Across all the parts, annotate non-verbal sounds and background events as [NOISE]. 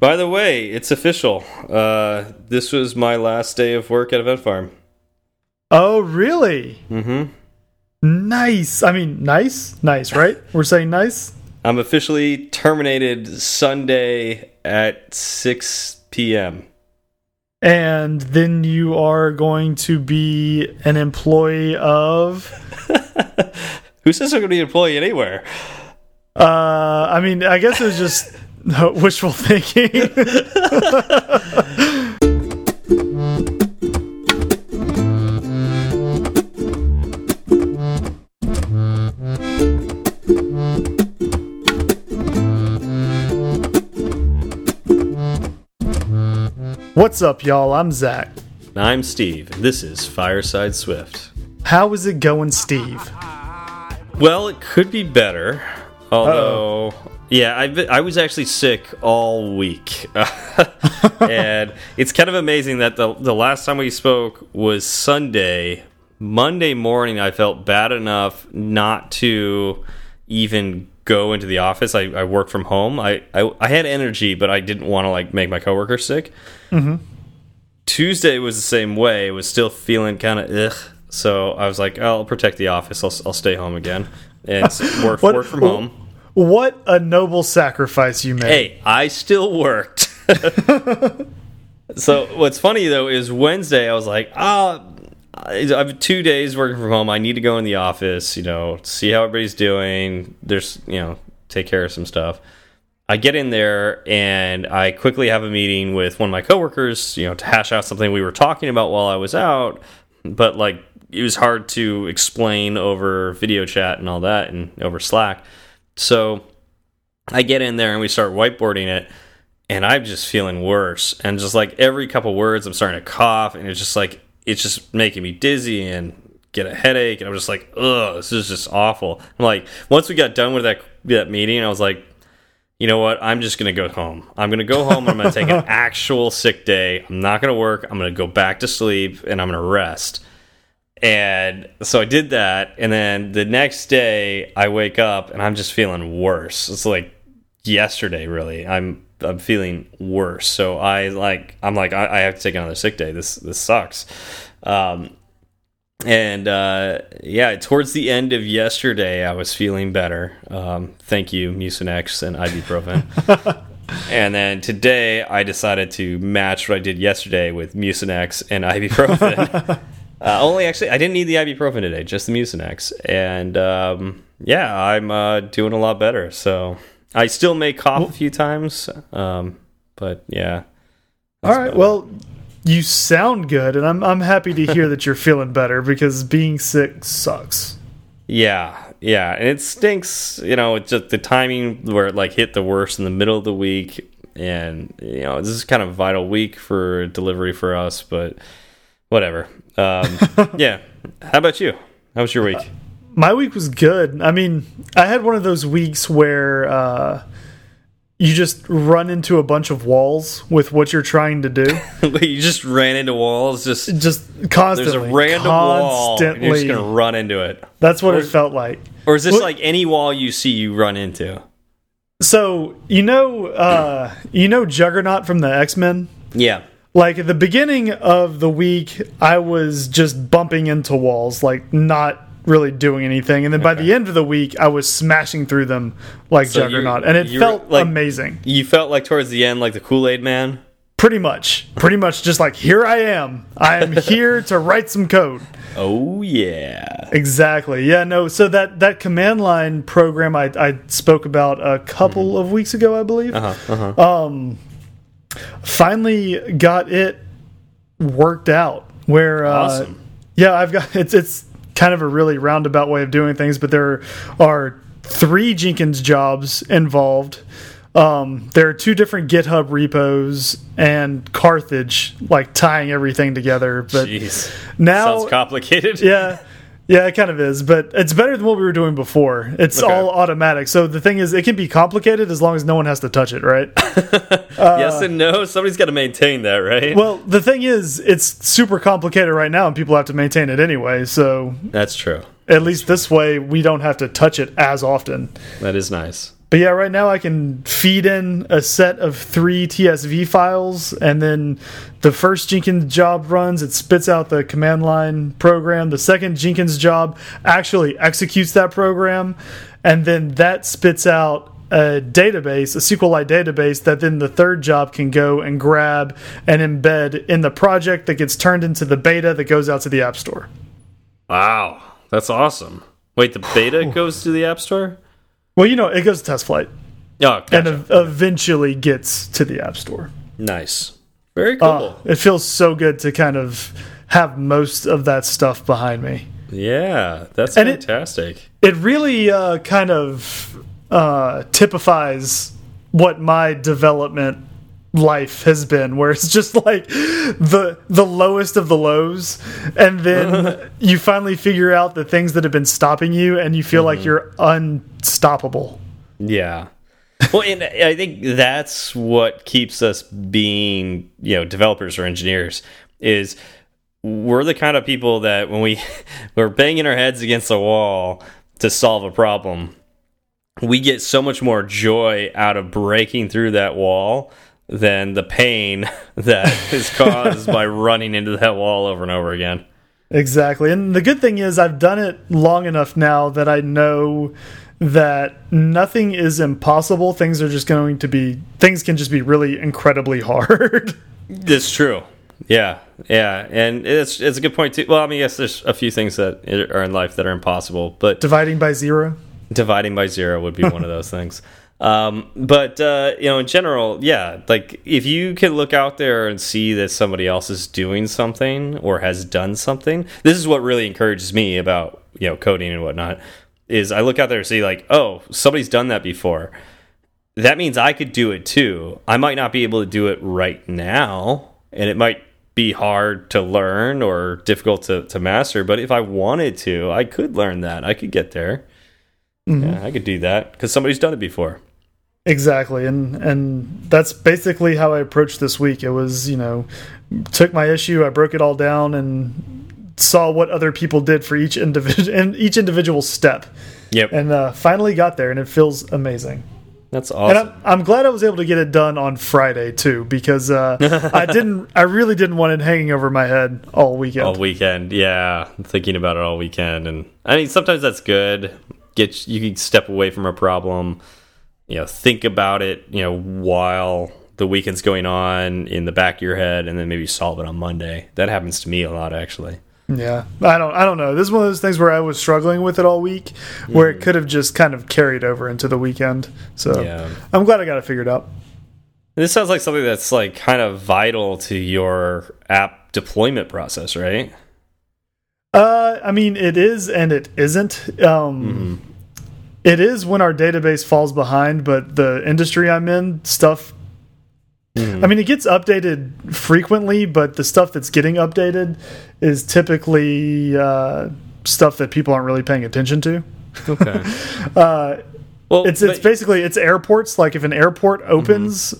By the way, it's official. Uh, this was my last day of work at Event Farm. Oh, really? Mm-hmm. Nice. I mean, nice, nice, right? We're saying nice. I'm officially terminated Sunday at 6 p.m. And then you are going to be an employee of. [LAUGHS] Who says I'm going to be an employee anywhere? Uh, I mean, I guess it was just wishful thinking. What's up, y'all? I'm Zach. I'm Steve. This is Fireside Swift. How is it going, Steve? Well, it could be better. Although, yeah, I, I was actually sick all week. [LAUGHS] and it's kind of amazing that the, the last time we spoke was Sunday. Monday morning, I felt bad enough not to even go into the office. I, I work from home. I, I, I had energy, but I didn't want to like make my coworkers sick. Mm-hmm. Tuesday was the same way. It was still feeling kind of ugh. So I was like, I'll protect the office. I'll, I'll stay home again and work, work from home. What a noble sacrifice you made. Hey, I still worked. [LAUGHS] so what's funny though is Wednesday I was like, ah, I have two days working from home. I need to go in the office, you know, see how everybody's doing. There's, you know, take care of some stuff. I get in there and I quickly have a meeting with one of my coworkers, you know, to hash out something we were talking about while I was out. But like, it was hard to explain over video chat and all that and over Slack. So I get in there and we start whiteboarding it, and I'm just feeling worse. And just like every couple words, I'm starting to cough, and it's just like it's just making me dizzy and get a headache. And I'm just like, ugh, this is just awful. I'm like, once we got done with that that meeting, I was like, you know what? I'm just gonna go home. I'm gonna go home. and I'm gonna take an [LAUGHS] actual sick day. I'm not gonna work. I'm gonna go back to sleep, and I'm gonna rest. And so I did that, and then the next day I wake up and I'm just feeling worse. It's like yesterday, really. I'm I'm feeling worse. So I like I'm like I, I have to take another sick day. This this sucks. Um, and uh, yeah, towards the end of yesterday, I was feeling better. Um, thank you, Mucinex and ibuprofen. [LAUGHS] and then today, I decided to match what I did yesterday with Mucinex and ibuprofen. [LAUGHS] uh, only actually, I didn't need the ibuprofen today, just the Mucinex. And um, yeah, I'm uh, doing a lot better. So I still may cough a few times, um, but yeah. All right. Well, you sound good, and I'm I'm happy to hear that you're feeling better because being sick sucks. Yeah, yeah, and it stinks. You know, it's just the timing where it like hit the worst in the middle of the week, and you know this is kind of a vital week for delivery for us. But whatever. Um, [LAUGHS] yeah. How about you? How was your week? My week was good. I mean, I had one of those weeks where uh, you just run into a bunch of walls with what you're trying to do, [LAUGHS] you just ran into walls. Just just constantly. there's constantly. a random wall, and you're just gonna run into it. That's what Or it is- felt like. Or is this Well- like any wall you see you run into? So you know, uh, you know Juggernaut from the X Men. Yeah. Like at the beginning of the week, I was just bumping into walls, like not really doing anything, and then by Okay. the end of the week, I was smashing through them like So Juggernaut, and it felt like- amazing. You felt like towards the end like the Kool Aid Man. Pretty much, pretty much, just like here I am. I am [LAUGHS] here to write some code. Oh yeah. Exactly. Yeah. No. So that that command line program I I spoke about a couple of weeks ago, I believe. Uh huh. Uh huh. Finally got it worked out where uh, yeah i've got [LAUGHS] it's it's kind of a really roundabout way of doing things but there are three jenkins jobs involved um, there are two different github repos and carthage like tying everything together but Jeez. now Sounds complicated. yeah [LAUGHS] yeah it kind of is but it's better than what we were doing before it's Okay. all automatic so the thing is it can be complicated as long as no one has to touch it right [LAUGHS] yes uh, and no. Somebody's got to maintain that, right? Well, the thing is, it's super complicated right now, and people have to maintain it anyway. So That's true. at least this way, we don't have to touch it as often. That is nice. But yeah, right now I can feed in a set of three TSV files, and then the first Jenkins job runs, it spits out the command line program. The second Jenkins job actually executes that program, and then that spits out a database, a SQLite database that then the third job can go and grab and embed in the project that gets turned into the beta that goes out to the App Store. Wow, that's awesome. Wait, the beta goes to the App Store? Well, you know, it goes to TestFlight. Oh, gotcha. and ev eventually gets to the App Store. nice. Very cool. Uh, it feels so good to kind of have most of that stuff behind me. yeah, that's and it- fantastic. It really uh, kind of uh, typifies what my development life has been where it's just like the the lowest of the lows and then [LAUGHS] you finally figure out the things that have been stopping you and you feel like mm-hmm. you're unstoppable Yeah. Well, and I think that's what keeps us being, you know, developers or engineers is we're the kind of people that when we [LAUGHS] we're banging our heads against the wall to solve a problem, we get so much more joy out of breaking through that wall than the pain [LAUGHS] that is [LAUGHS] caused by running into that wall over and over again. Exactly. And the good thing is I've done it long enough now that I know that nothing is impossible. Things are just going to be things can just be really incredibly [LAUGHS] hard. It's true. Yeah, yeah, and it's it's a good point too. Well, I mean, yes, there's a few things that are in life that are impossible, but Dividing by zero. dividing by zero would be one of those things. Um, but uh, you know, in general, yeah, like if you can look out there and see that somebody else is doing something or has done something, this is what really encourages me about you know coding and whatnot. Is I look out there and see like, oh, somebody's done that before. That means I could do it too. I might not be able to do it right now, and it might be hard to learn or difficult to, to master. But if I wanted to, I could learn that. I could get there. Yeah, I could do that because somebody's done it before. Exactly. And and that's basically how I approached this week. It was, you know, took my issue, I broke it all down and saw what other people did for each individual [LAUGHS] and each individual step. Yep, And uh, finally got there and it feels amazing. that's awesome. And. I'm, I'm glad I was able to get it done on Friday too, because uh, [LAUGHS] I didn't, I really didn't want it hanging over my head all weekend. all weekend, yeah, thinking about it all weekend, and I mean sometimes that's good. Get you can step away from a problem, you know, think about it, you know, while the weekend's going on in the back of your head, and then maybe solve it on Monday. That happens to me a lot, actually. Yeah, I don't, I don't know. This is one of those things where I was struggling with it all week, where it could have just kind of carried over into the weekend. So Yeah. I'm glad I got it figured out. This sounds like something that's like kind of vital to your app deployment process, right? Uh, I mean, it is and it isn't. Um, it is when our database falls behind, but the industry I'm in, stuff. I mean, it gets updated frequently, but the stuff that's getting updated is typically uh, stuff that people aren't really paying attention to. Okay. [LAUGHS] Uh, well, it's it's basically it's airports. Like if an airport opens,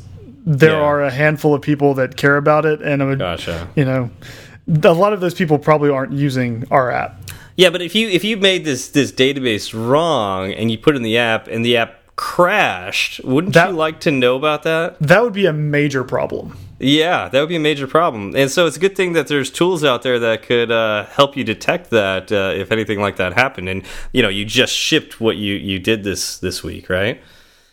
there Yeah. are a handful of people that care about it, and it would, gotcha. you know, a lot of those people probably aren't using our app. Yeah, but if you if you made this this database wrong and you put it in the app and the app crashed, wouldn't That- you like to know about that? That would be a major problem. Yeah, that would be a major problem. And so it's a good thing that there's tools out there that could uh, help you detect that uh, if anything like that happened. And you know, you just shipped what you you did this this week, right?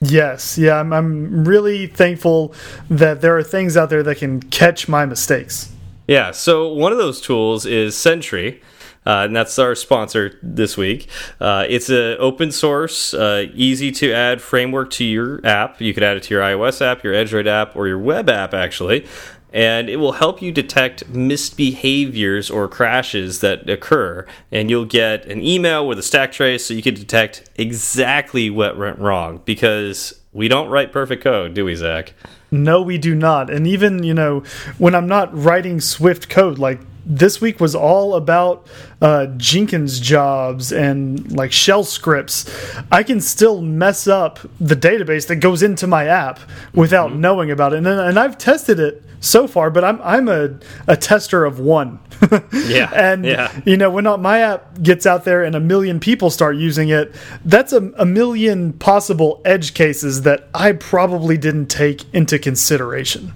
Yes, yeah, I'm, I'm really thankful that there are things out there that can catch my mistakes. Yeah, so one of those tools is Sentry. Uh, and that's our sponsor this week. Uh, it's an open source, uh, easy to add framework to your app. You could add it to your iOS app, your Android app, or your web app, actually. And it will help you detect misbehaviors or crashes that occur. And you'll get an email with a stack trace so you can detect exactly what went wrong because we don't write perfect code, do we, Zach? No, we do not. And even, you know, when I'm not writing Swift code, like this week was all about uh, Jenkins jobs and like shell scripts, I can still mess up the database that goes into my app without mm -hmm. knowing about it. And, and I've tested it so far, but I'm I'm a, a tester of one. [LAUGHS] yeah. And yeah. you know, when my app gets out there and a million people start using it, that's a, a million possible edge cases that I probably didn't take into consideration.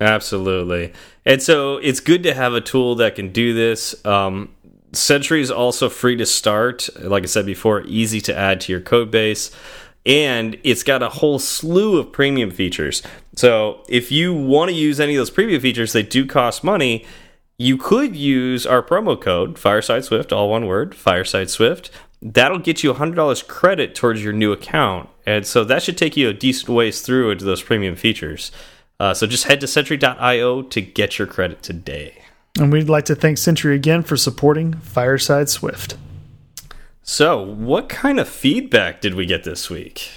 Absolutely. And so it's good to have a tool that can do this. Um, Sentry is also free to start. Like I said before, easy to add to your code base and it's got a whole slew of premium features. So if you want to use any of those premium features, they do cost money. You could use our promo code Fireside Swift, all one word, Fireside Swift. That'll get you $100 credit towards your new account, and so that should take you a decent ways through into those premium features. Uh, so just head to Sentry.io to get your credit today. And we'd like to thank Sentry again for supporting Fireside Swift. So, what kind of feedback did we get this week?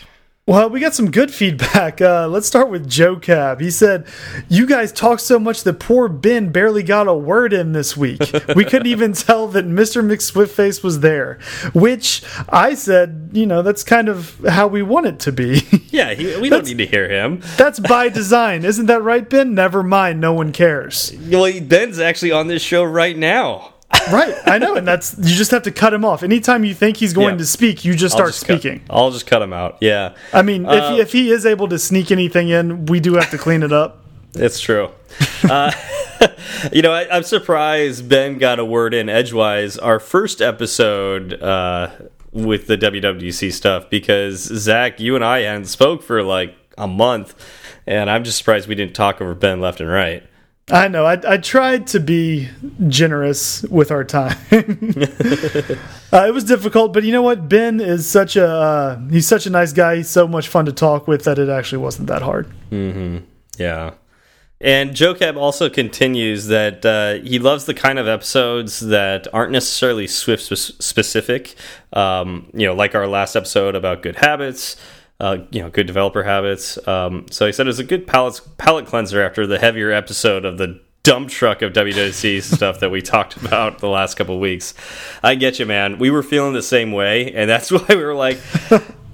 Well, we got some good feedback. [LAUGHS] Uh, let's start with Joe Cab. He said, You guys talk so much that poor Ben barely got a word in this week. [LAUGHS] we couldn't even tell that Mr. McSwiftface was there, which I said, you know, that's kind of how we want it to be. [LAUGHS] yeah, he, we don't need to hear him. that's by design. Isn't that right, Ben? Never mind. No one cares. Well, Ben's actually on this show right now right, I know, and that's you just have to cut him off. Anytime you think he's going yeah. to speak, you just start just speaking. Cut, I'll just cut him out. Yeah, I mean, uh, if if he is able to sneak anything in, we do have to clean it up. It's true. uh, [LAUGHS] you know, I, am surprised Ben got a word in edgewise. Our first episode uh, with the WWDC stuff because Zach, you and I hadn't spoke for like a month, and I'm just surprised we didn't talk over Ben left and right. I know. I, I tried to be generous with our time. [LAUGHS] uh, it was difficult, but you know what? Ben is such a uh, he's such a nice guy. He's so much fun to talk with that it actually wasn't that hard. Mm -hmm. Yeah. And Joe Cab also continues that uh, he loves the kind of episodes that aren't necessarily Swift specific. Um, you know, like our last episode about good habits uh, you know, good developer habits. Um, so he said it was a good palate palate cleanser after the heavier episode of the dump truck of WWDC [LAUGHS] stuff that we talked about the last couple weeks. I get you, man. We were feeling the same way, and that's [LAUGHS] why we were like.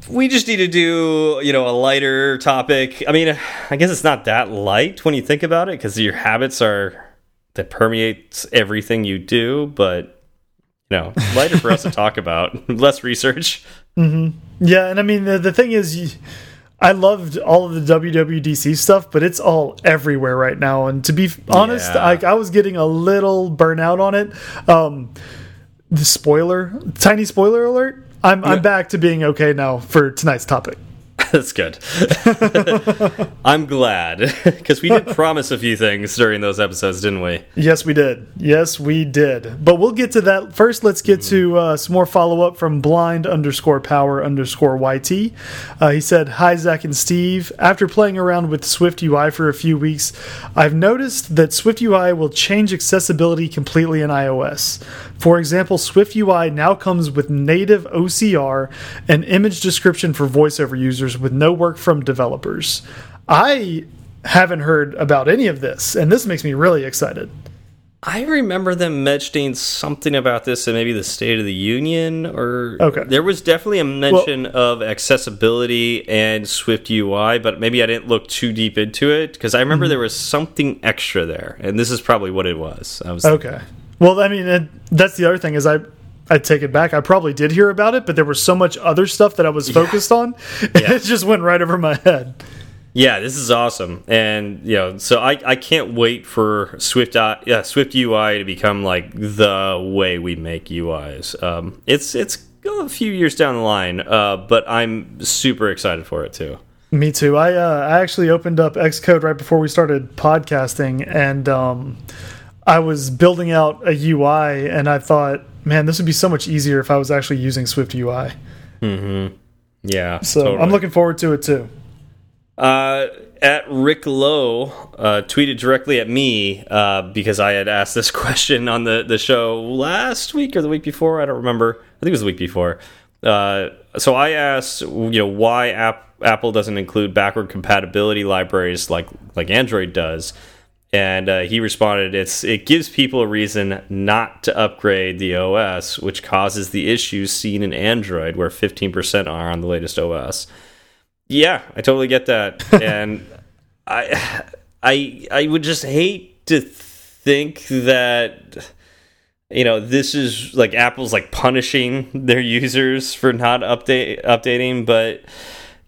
we just need to do you know a lighter topic i mean i guess it's not that light when you think about it because your habits are that permeates everything you do but you know lighter for us to talk about [LAUGHS] less research Mm -hmm. Yeah, and I mean the the thing is, I loved all of the WWDC stuff, but it's all everywhere right now. And to be honest, yeah. I, I was getting a little burnout on it. Um, the spoiler, tiny spoiler alert. I'm yeah. I'm back to being okay now for tonight's topic. That's good. [LAUGHS] I'm glad [LAUGHS] because we did promise a few things during those episodes, didn't we? Yes, we did. Yes, we did. But we'll get to that first. Let's get to uh, some more follow up from blind underscore power underscore YT. Uh, he said, Hi, Zach and Steve. After playing around with Swift UI for a few weeks, I've noticed that Swift UI will change accessibility completely in iOS. For example, Swift UI now comes with native OCR and image description for voiceover users with no work from developers. I haven't heard about any of this, and this makes me really excited. I remember them mentioning something about this in maybe the State of the Union, or okay. there was definitely a mention well, of accessibility and Swift UI, but maybe I didn't look too deep into it because I remember mm -hmm. there was something extra there, and this is probably what it was. I was okay. Well, I mean, it, that's the other thing is I I take it back. I probably did hear about it, but there was so much other stuff that I was focused [LAUGHS] yeah. on. Yeah. It just went right over my head. Yeah, this is awesome, and you know, so I I can't wait for Swift uh, yeah Swift UI to become like the way we make UIs. Um, it's it's a few years down the line, uh, but I'm super excited for it too. Me too. I uh, I actually opened up Xcode right before we started podcasting, and um, I was building out a UI, and I thought man, this would be so much easier if I was actually using Swift UI. Mm-hmm. Yeah. So totally. I'm looking forward to it too. Uh, at Rick Lowe uh, tweeted directly at me uh, because I had asked this [LAUGHS] question on the the show last week or the week before. I don't remember. I think it was the week before. Uh, so I asked, you know, why App Apple doesn't include backward compatibility libraries like like Android does and uh, he responded, "It's it gives people a reason not to upgrade the OS, which causes the issues seen in Android, where 15% are on the latest OS." Yeah, I totally get that, [LAUGHS] and I, I, I would just hate to think that you know this is like Apple's like punishing their users for not update updating, but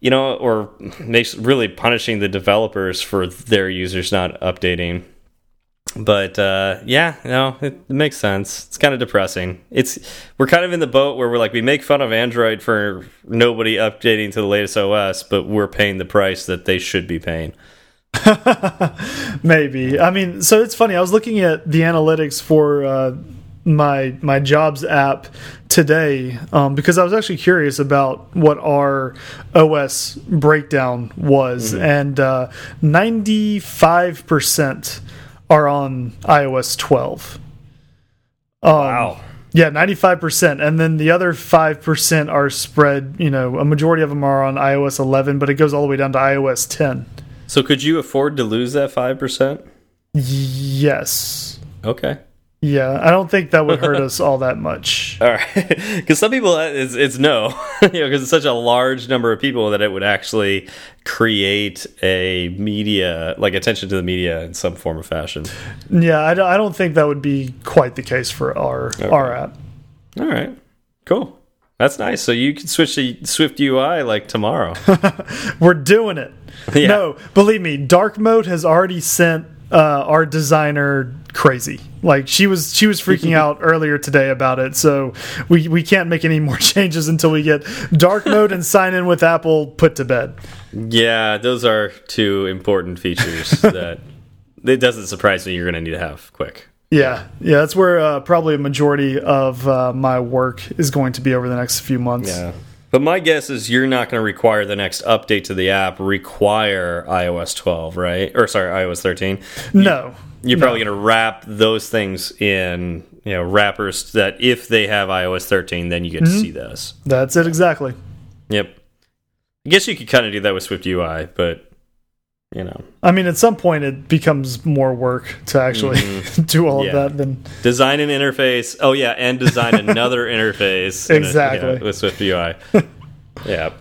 you know, or really punishing the developers for their users not updating. But uh, yeah, no, it, it makes sense. It's kind of depressing. It's we're kind of in the boat where we're like we make fun of Android for nobody updating to the latest OS, but we're paying the price that they should be paying. [LAUGHS] Maybe. I mean, so it's funny. I was looking at the analytics for uh, my my jobs app today um, because I was actually curious about what our OS breakdown was, mm -hmm. and ninety five percent are on iOS twelve. Um, wow. Yeah, ninety five percent, and then the other five percent are spread. You know, a majority of them are on iOS eleven, but it goes all the way down to iOS ten. So, could you afford to lose that five percent? Yes. Okay. Yeah, I don't think that would hurt [LAUGHS] us all that much. All right, [LAUGHS] because some people uh, it's, it's no, [LAUGHS] you know, because it's such a large number of people that it would actually create a media like attention to the media in some form of fashion. Yeah, I, I don't think that would be quite the case for our okay. our app. All right, cool. That's nice. So you can switch to Swift UI like tomorrow. We're doing it. Yeah. No, believe me, dark mode has already sent uh, our designer crazy. Like she was she was freaking [LAUGHS] out earlier today about it. So we we can't make any more [LAUGHS] changes until we get dark mode and sign in with Apple put to bed. Yeah, those are two important features [LAUGHS] that it doesn't surprise me you're going to need to have quick. Yeah, yeah, that's where uh, probably a majority of uh, my work is going to be over the next few months. Yeah, but my guess is you're not going to require the next update to the app require iOS 12, right? Or sorry, iOS 13. No. You, probably no. going to wrap those things in, you know, wrappers that if they have iOS 13, then you get mm -hmm. to mm-hmm. see those. That's it exactly. Yep. I guess you could kind of do that with Swift UI, but you know. I mean, at some point, it becomes more work to actually mm -hmm. [LAUGHS] do all yeah. of that than design an interface. Oh yeah, and design another [LAUGHS] interface. Exactly a, with Swift UI. [LAUGHS] yeah.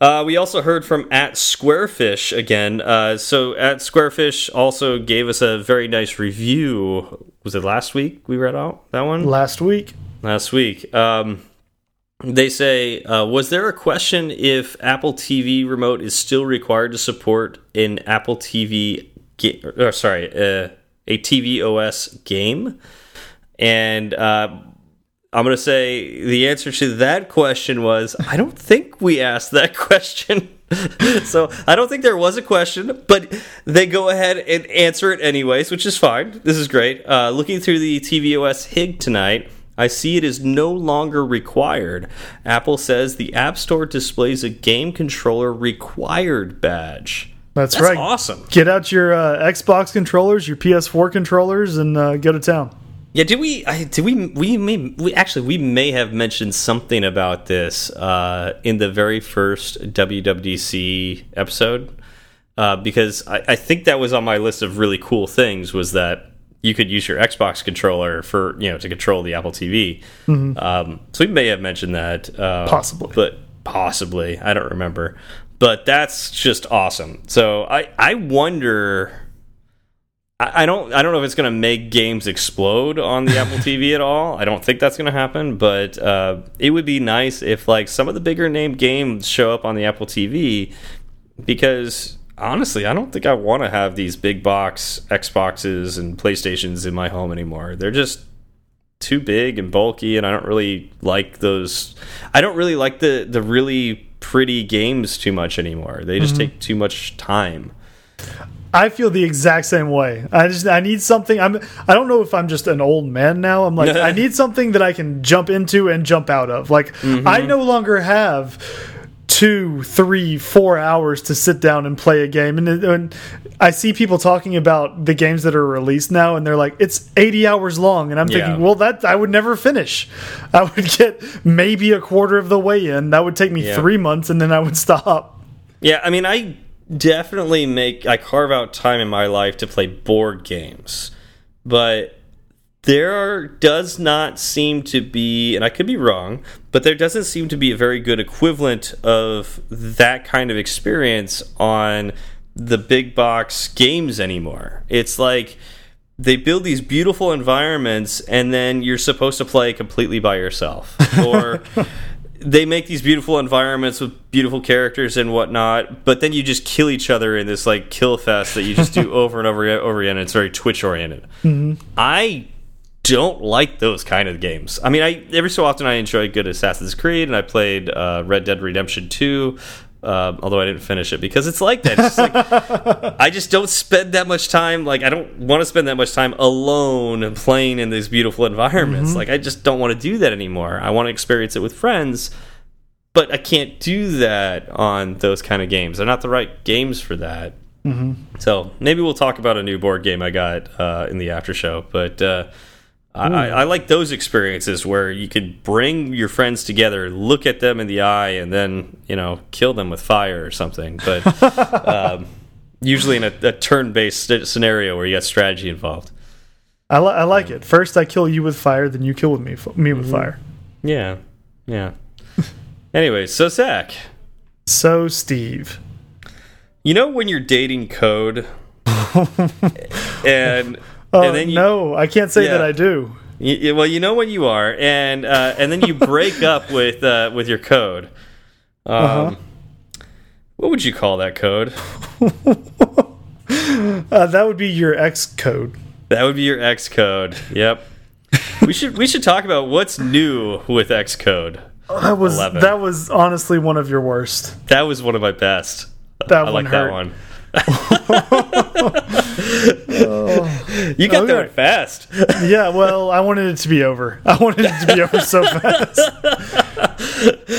Uh, we also heard from at Squarefish again. Uh, so at Squarefish also gave us a very nice review. Was it last week we read out that one? Last week. Last week. Um, they say, uh, was there a question if Apple TV remote is still required to support an Apple TV, or sorry, uh, a TV OS game? And uh, I'm going to say the answer to that question was I don't think we asked that [LAUGHS] question. [LAUGHS] so I don't think there was a question, but they go ahead and answer it anyways, which is fine. This is great. Uh, looking through the tvOS HIG tonight, I see it is no longer required. Apple says the App Store displays a game controller required badge. That's, That's right. Awesome. Get out your uh, Xbox controllers, your PS4 controllers, and uh, go to town. Yeah, did we? I, did we? We may. We actually we may have mentioned something about this uh, in the very first WWDC episode uh, because I, I think that was on my list of really cool things. Was that you could use your Xbox controller for you know to control the Apple TV. Mm -hmm. um, so we may have mentioned that uh, possibly, but possibly I don't remember. But that's just awesome. So I I wonder. I, I don't. I don't know if it's going to make games explode on the Apple TV at all. I don't think that's going to happen. But uh, it would be nice if, like, some of the bigger name games show up on the Apple TV, because honestly, I don't think I want to have these big box Xboxes and PlayStations in my home anymore. They're just too big and bulky, and I don't really like those. I don't really like the the really pretty games too much anymore. They just mm -hmm. take too much time. I feel the exact same way. I just I need something. I'm I don't know if I'm just an old man now. I'm like I [LAUGHS] need something that I can jump into and jump out of. Like mm -hmm. I no longer have two, three, four hours to sit down and play a game. And, and, I see people talking about the games that are released now, and they're like, it's 80 hours long. And I'm yeah. thinking, well, that I would never finish. I would get maybe a quarter of the way in. That would take me yeah. three months, and then I would stop. Yeah, I mean, I definitely make I carve out time in my life to play board games, but there are, does not seem to be, and I could be wrong, but there doesn't seem to be a very good equivalent of that kind of experience on the big box games anymore. It's like they build these beautiful environments and then you're supposed to play completely by yourself [LAUGHS] or they make these beautiful environments with beautiful characters and whatnot but then you just kill each other in this like kill fest that you just do over [LAUGHS] and over and over again it's very twitch oriented mm -hmm. i don't like those kind of games i mean i every so often i enjoy good assassin's creed and i played uh, red dead redemption 2 um, although I didn't finish it because it's like that. It's just like, [LAUGHS] I just don't spend that much time. Like I don't want to spend that much time alone playing in these beautiful environments. Mm -hmm. Like I just don't want to do that anymore. I want to experience it with friends, but I can't do that on those kind of games. They're not the right games for that. Mm -hmm. So maybe we'll talk about a new board game I got uh, in the after show, but. Uh, I, I, like those experiences where you could bring your friends together, look at them in the eye, and then you know kill them with fire or something. But [LAUGHS] um, usually in a, a turn-based scenario where you got strategy involved. I, li I like it. First, I kill you with fire, then you kill with me me with mm -hmm. fire. Yeah, yeah. anyway, so Zach. So Steve. You know when you're dating code, [LAUGHS] and Oh and then you, no, I can't say yeah. that I do. You, well, you know when you are, and uh, and then you break [LAUGHS] up with uh, with your code. Um, uh -huh. What would you call that code? [LAUGHS] uh, that would be your X code. That would be your X code. Yep. we should we should talk about what's new with X code. That was 11. that was honestly one of your worst. That was one of my best. That I like hurt. that one oh. You got okay. there fast. yeah, well, I wanted it to be over. I wanted it to be over so fast.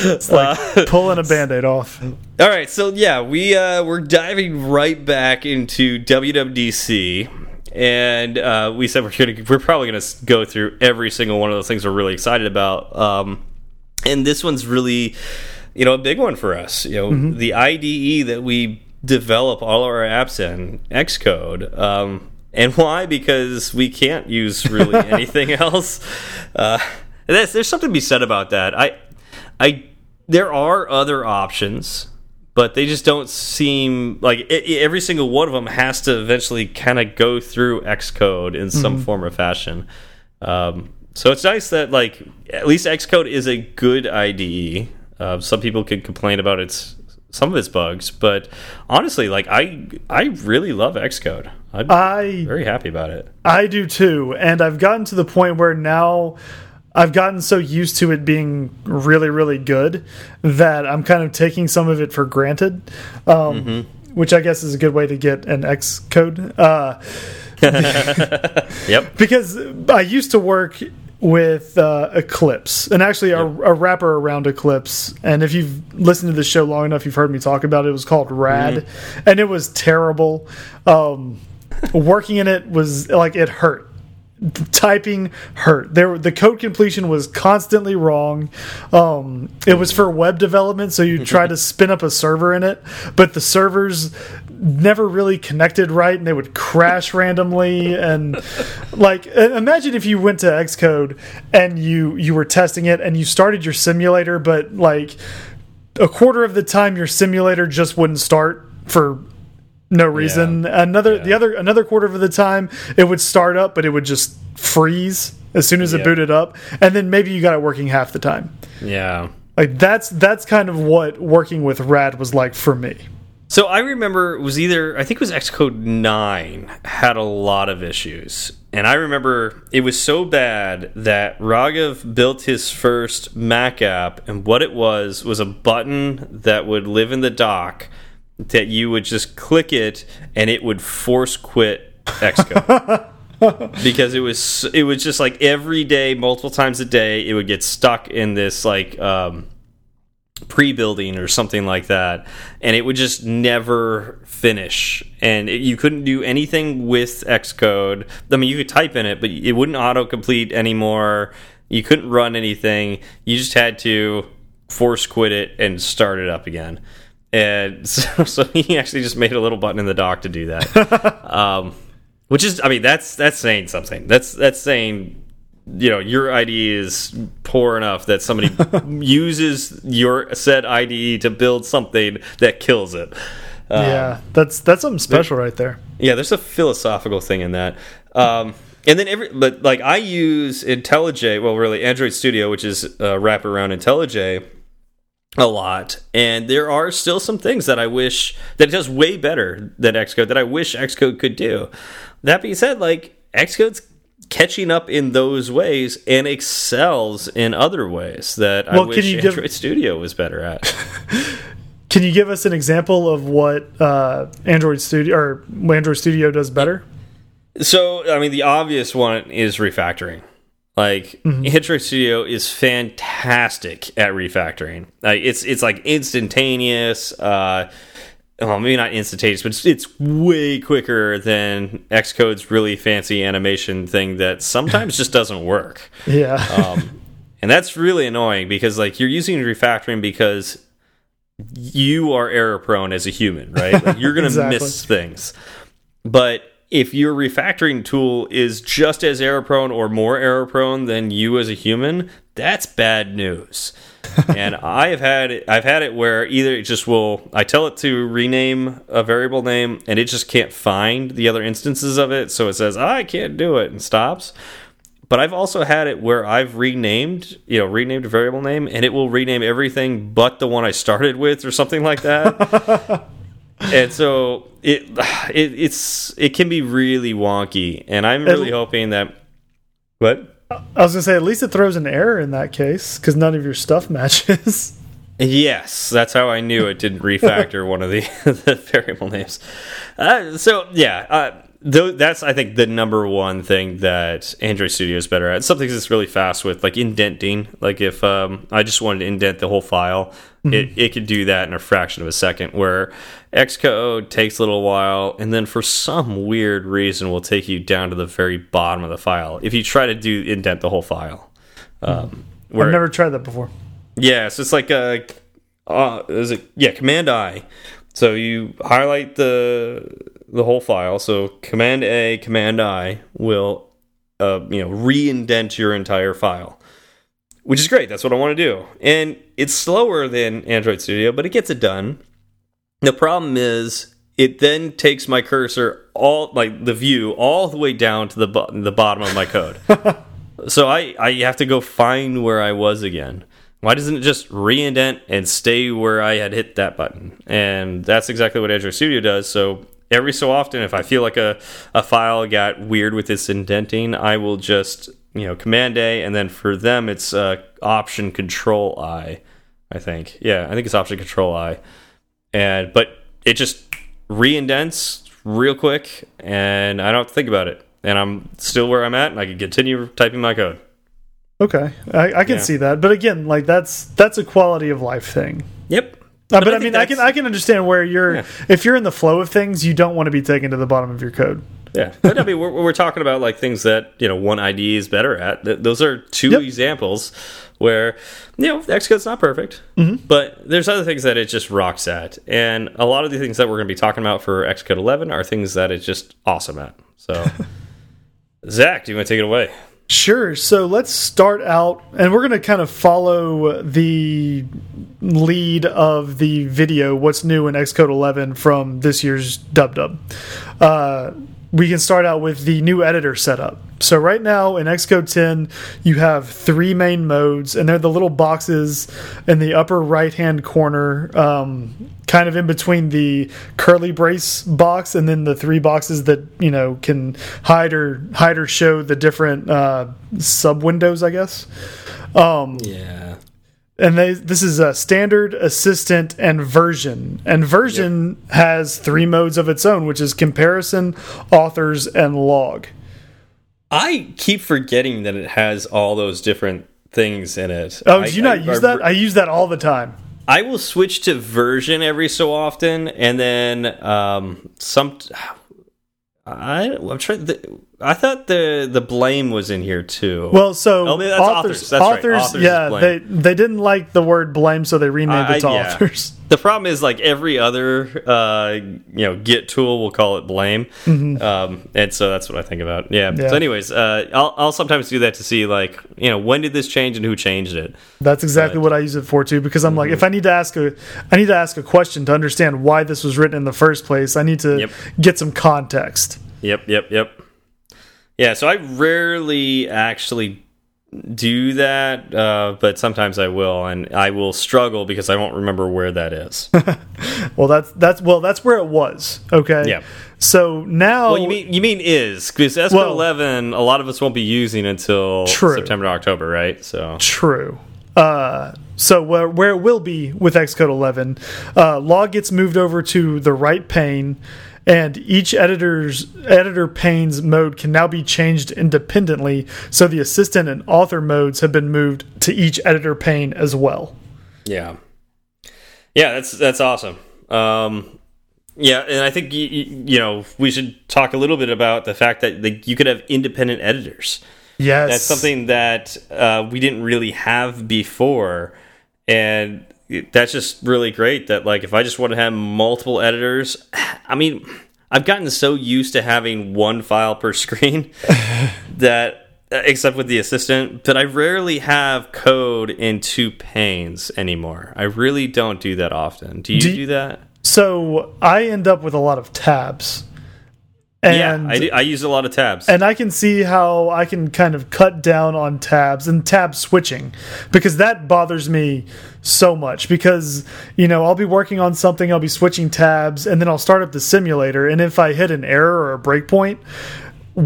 It's like uh, pulling a band-aid off. All right, so yeah, we uh, we're diving right back into WWDC and uh, we said we're gonna we're probably gonna go through every single one of those things we're really excited about. Um, and this one's really, you know, a big one for us. You know, mm -hmm. the IDE that we develop all our apps in Xcode. Um, and why? Because we can't use really [LAUGHS] anything else. Uh, there's, something to be said about that. I, I, there are other options, but they just don't seem like it, every single one of them has to eventually kind of go through Xcode in some mm -hmm. form or fashion. Um, so it's nice that like at least Xcode is a good IDE. Uh, some people could complain about its some of its bugs, but honestly, like I I really love Xcode. I'm I, very happy about it. I do too, and I've gotten to the point where now I've gotten so used to it being really really good that I'm kind of taking some of it for granted. Um, mm -hmm. Which I guess is a good way to get an Xcode. Uh, [LAUGHS] yep. [LAUGHS] Because I used to work with uh, Eclipse, and actually a, a, wrapper around Eclipse. And if you've listened to the show long enough, you've heard me talk about it. It was called Rad, mm -hmm. and it was terrible. Um, working in it was like it hurt. Typing hurt. There, the code completion was constantly wrong. Um, it was for web development, so you try to [LAUGHS] spin up a server in it, but the servers never really connected right and they would crash [LAUGHS] randomly and like imagine if you went to Xcode and you you were testing it and you started your simulator but like a quarter of the time your simulator just wouldn't start for no reason. Yeah. another yeah. the other another quarter of the time it would start up but it would just freeze as soon as it booted up and then maybe you got it working half the time. Yeah. Like that's that's kind of what working with rad was like for me so I remember it was either I think it was Xcode 9 had a lot of issues. And I remember it was so bad that Raghav built his first Mac app and what it was was a button that would live in the dock that you would just click it and it would force quit Xcode. [LAUGHS] because it was it was just like every day multiple times a day it would get stuck in this like um pre-building or something like that and it would just never finish. And it, you couldn't do anything with xcode. I mean you could type in it but it wouldn't auto-complete anymore. You couldn't run anything. You just had to force quit it and start it up again. And [LAUGHS] so, so he actually just made a little button in the dock to do that. [LAUGHS] um, which is, I mean, that's that's saying something. That's that's saying, you know, your IDE is poor enough that somebody [LAUGHS] uses your said IDE to build something that kills it. Um, yeah, that's that's something special right there. Yeah, there's a philosophical thing in that. Um, and then every, but like I use IntelliJ, well, really Android Studio, which is uh, wrap around IntelliJ a lot and there are still some things that i wish that it does way better than xcode that i wish xcode could do that being said like xcode's catching up in those ways and excels in other ways that well, i wish android give, studio was better at [LAUGHS] can you give us an example of what uh, android studio or android studio does better so i mean the obvious one is refactoring like mm -hmm. Studio is fantastic at refactoring. Like it's it's like instantaneous. Uh, well, maybe not instantaneous, but it's, it's way quicker than Xcode's really fancy animation thing that sometimes just doesn't work. [LAUGHS] Yeah, um, and that's really annoying because like you're using refactoring because you are error prone as a human, right? Like, you're gonna [LAUGHS] exactly. miss things, but if your refactoring tool is just as error prone or more error prone than you as a human, that's bad news. [LAUGHS] and I have had it, I've had it where either it just will I tell it to rename a variable name and it just can't find the other instances of it, so it says ah, I can't do it and stops. But I've also had it where I've renamed, you know, renamed a variable name and it will rename everything but the one I started with or something like that. [LAUGHS] and so it, [SIGHS] it it's it can be really wonky, and I'm really hoping that. What? I was gonna say, at least it throws an error in that case because none of your stuff [LAUGHS] matches. Yes, that's how I knew it didn't [LAUGHS] refactor one of the, [LAUGHS] the variable names. Uh, so yeah, uh, though that's I think the number one thing that Android Studio is better at. Something that's really fast with like indenting. Like if um, I just wanted to indent the whole file, mm -hmm. it it could do that in a fraction of a second. Where Xcode takes a little while, and then for some weird reason will take you down to the very bottom of the file if you try to do indent the whole file. Um, where, I've never tried that before. Yeah, so it's like a uh, is it yeah Command I. So you highlight the the whole file. So Command A, Command I will, uh, you know, re-indent your entire file, which is great. That's what I want to do, and it's slower than Android Studio, but it gets it done. The problem is it then takes my cursor all like the view all the way down to the the bottom of my code. [LAUGHS] so I I have to go find where I was again. Why doesn't it just re-indent and stay where I had hit that button? And that's exactly what Android Studio does. So every so often, if I feel like a, a file got weird with its indenting, I will just, you know, Command A, and then for them, it's uh, Option Control I, I think. Yeah, I think it's Option Control I. And, but it just re-indents real quick, and I don't have to think about it. And I'm still where I'm at, and I can continue typing my code. Okay, I, I can yeah. see that, but again, like that's that's a quality of life thing. Yep, uh, but, I, I mean, I can I can understand where you're yeah. if you're in the flow of things, you don't want to be taken to the bottom of your code. Yeah, [LAUGHS] but I mean, we're, we're talking about like things that you know one ID is better at. Those are two yep. examples where you know Xcode's not perfect, mm -hmm. but there's other things that it just rocks at, and a lot of the things that we're going to be talking about for Xcode 11 are things that it's just awesome at. So, [LAUGHS] Zach, do you want to take it away? Sure. So let's start out, and we're going to kind of follow the lead of the video, What's New in Xcode 11 from this year's Dub Dub. Uh, we can start out with the new editor setup. So right now in Xcode 10, you have three main modes, and they're the little boxes in the upper right-hand corner, um, kind of in between the curly brace box and then the three boxes that you know can hide or hide or show the different uh, sub windows, I guess. Um, yeah and they this is a standard assistant and version and version yep. has three modes of its own which is comparison authors and log i keep forgetting that it has all those different things in it oh do you not I, use I, that i use that all the time i will switch to version every so often and then um some I, I'm trying. The, I thought the the blame was in here too. Well, so oh, authors, authors, authors, right. authors, yeah, they they didn't like the word blame, so they renamed uh, it to yeah. authors. [LAUGHS] the problem is like every other uh, you know Git tool will call it blame, um, and so that's what I think about. Yeah. Mm-hmm. Yeah. So, anyways, uh, I'll I'll sometimes do that to see like you know when did this change and who changed it. That's exactly what I use it for too. Because I'm like, if I need to ask a, I need to ask a question to understand why this was written in the first place. I need to Yep. get some context. Yep, yep, yep. Yeah, so I rarely actually do that, uh, but sometimes I will, and I will struggle because I won't remember where that is. [LAUGHS] Well, that's that's well, that's where it was. Okay. Yeah. So now, well, you mean you mean is because SQL Well- 11, a lot of us won't be using until True. September to October, right? So True. Uh, so where, where it will be with Xcode 11, uh, log gets moved over to the right pane, and each editor's editor pane's mode can now be changed independently. So the assistant and author modes have been moved to each editor pane as well. yeah, yeah, that's that's awesome. Um, yeah, and I think you, you know we should talk a little bit about the fact that like, you could have independent editors. Yes, that's something that uh, we didn't really have before and that's just really great that like if i just want to have multiple editors [SIGHS] i mean i've gotten so used to having one file per [LAUGHS] screen [LAUGHS] that uh, except with the assistant but i rarely have code in two panes anymore. I really don't do that often. Do you Do do, that? So I end up with a lot of tabs, and yeah I, do, I use a lot of tabs. and I can see how I can kind of cut down on tabs and tab switching because that bothers me so much because you know I'll be working on something I'll be switching tabs and then I'll start up the simulator and if I hit an error or a breakpoint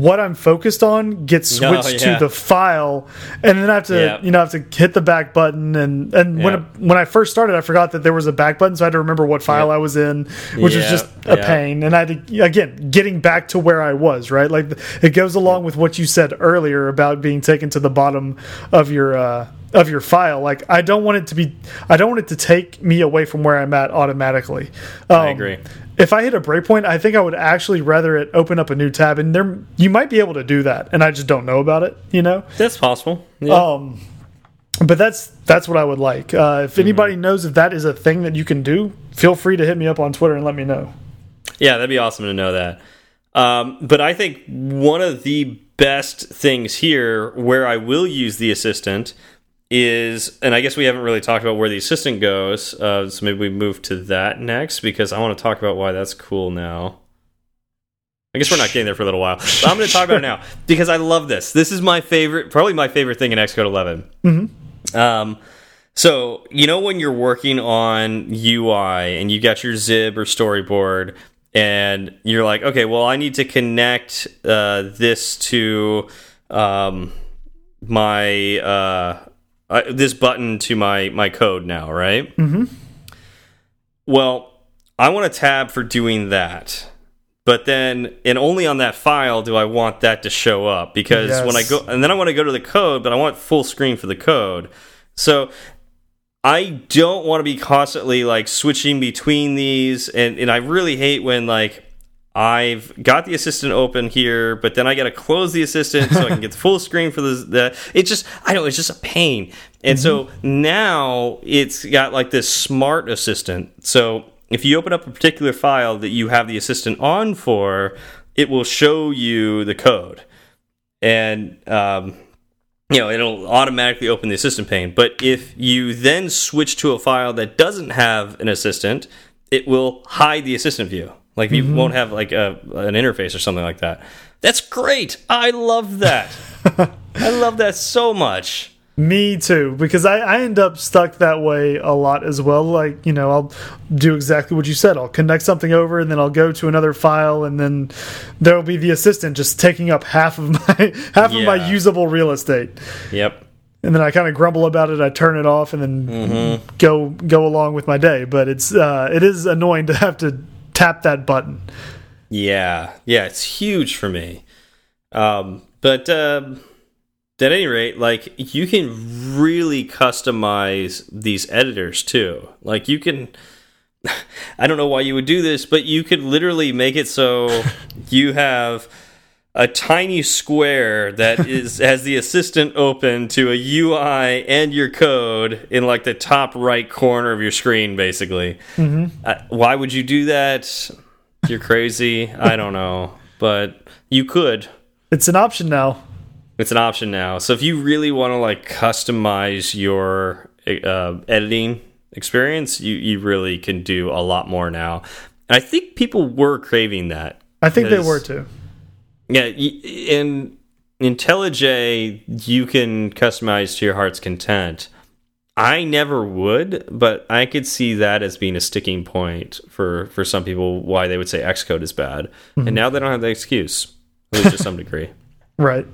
what I'm focused on gets No, switched yeah. to the file and then I have to Yeah. you know I have to hit the back button and and when Yeah. it, when I first started I forgot that there was a back button so I had to remember what file. I was in which was just a pain and I had to, again getting back to where I was right like it goes along with what you said earlier about being taken to the bottom of your uh, of your file like I don't want it to be I don't want it to take me away from where I'm at automatically um, I agree. If I hit a breakpoint I think I would actually rather it open up a new tab and there you might be able to do that and I just don't know about it you know that's possible yeah. um, but that's that's what I would like. Uh, Mm-hmm. if anybody knows if that is a thing that you can do, feel free to hit me up on Twitter and let me know. Yeah, that'd be awesome to know that. Um, but I think one of the best things here where I will use the assistant is, and I guess we haven't really talked about where the assistant goes, uh, so maybe we move to that next because I want to talk about why that's cool now. I guess we're not getting there for a little while, but I'm going to talk about it now [LAUGHS] because I love this. This is my favorite, probably my favorite thing in Xcode 11. Um, so you know when you're working on UI and you got your xib or storyboard, and you're like, okay, well, I need to connect uh, this to um, my uh, uh, this button to my my code now, right? Mm -hmm. Well, I want a tab for doing that. But then, and only on that file do I want that to show up because when I go, and then I want to go to the code, but I want full screen for the code. So I don't want to be constantly like switching between these, and and I really hate when like I've got the assistant open here, but then I got to close the assistant so I can get the full screen for the. the it's just I know it's just a pain, and so now it's got like this smart assistant. So if you open up a particular file that you have the assistant on for, it will show you the code, and um, you know it'll automatically open the assistant pane but if you then switch to a file that doesn't have an assistant it will hide the assistant view like you won't have like a, an interface or something like that that's great i love that [LAUGHS] i love that so much Me too, because I, I end up stuck that way a lot as well. Like, you know, I'll do exactly what you said. I'll connect something over and then I'll go to another file and then there'll be the assistant just taking up half of my [LAUGHS] half of my usable real estate. yep And then I kind of grumble about it, I turn it off and then Mm-hmm. go go along with my day. But it's uh it is annoying to have to tap that button. yeah yeah it's huge for me um but um at any rate like you can really customize these editors too like you can [LAUGHS] I don't know why you would do this, but you could literally make it so [LAUGHS] you have a tiny square that [LAUGHS] is has the assistant open to a UI and your code in like the top right corner of your screen, basically. Mm -hmm. uh, why would you do that? You're crazy. I don't know, but you could. It's an option now. It's an option now. So if you really want to like customize your uh, editing experience, you you really can do a lot more now. And I think people were craving that. I think they were too. Yeah, in IntelliJ, you can customize to your heart's content. I never would, but I could see that as being a sticking point for for some people why they would say Xcode is bad. Mm -hmm. And mm-hmm. now they don't have the excuse, at least to some degree. [LAUGHS] Right.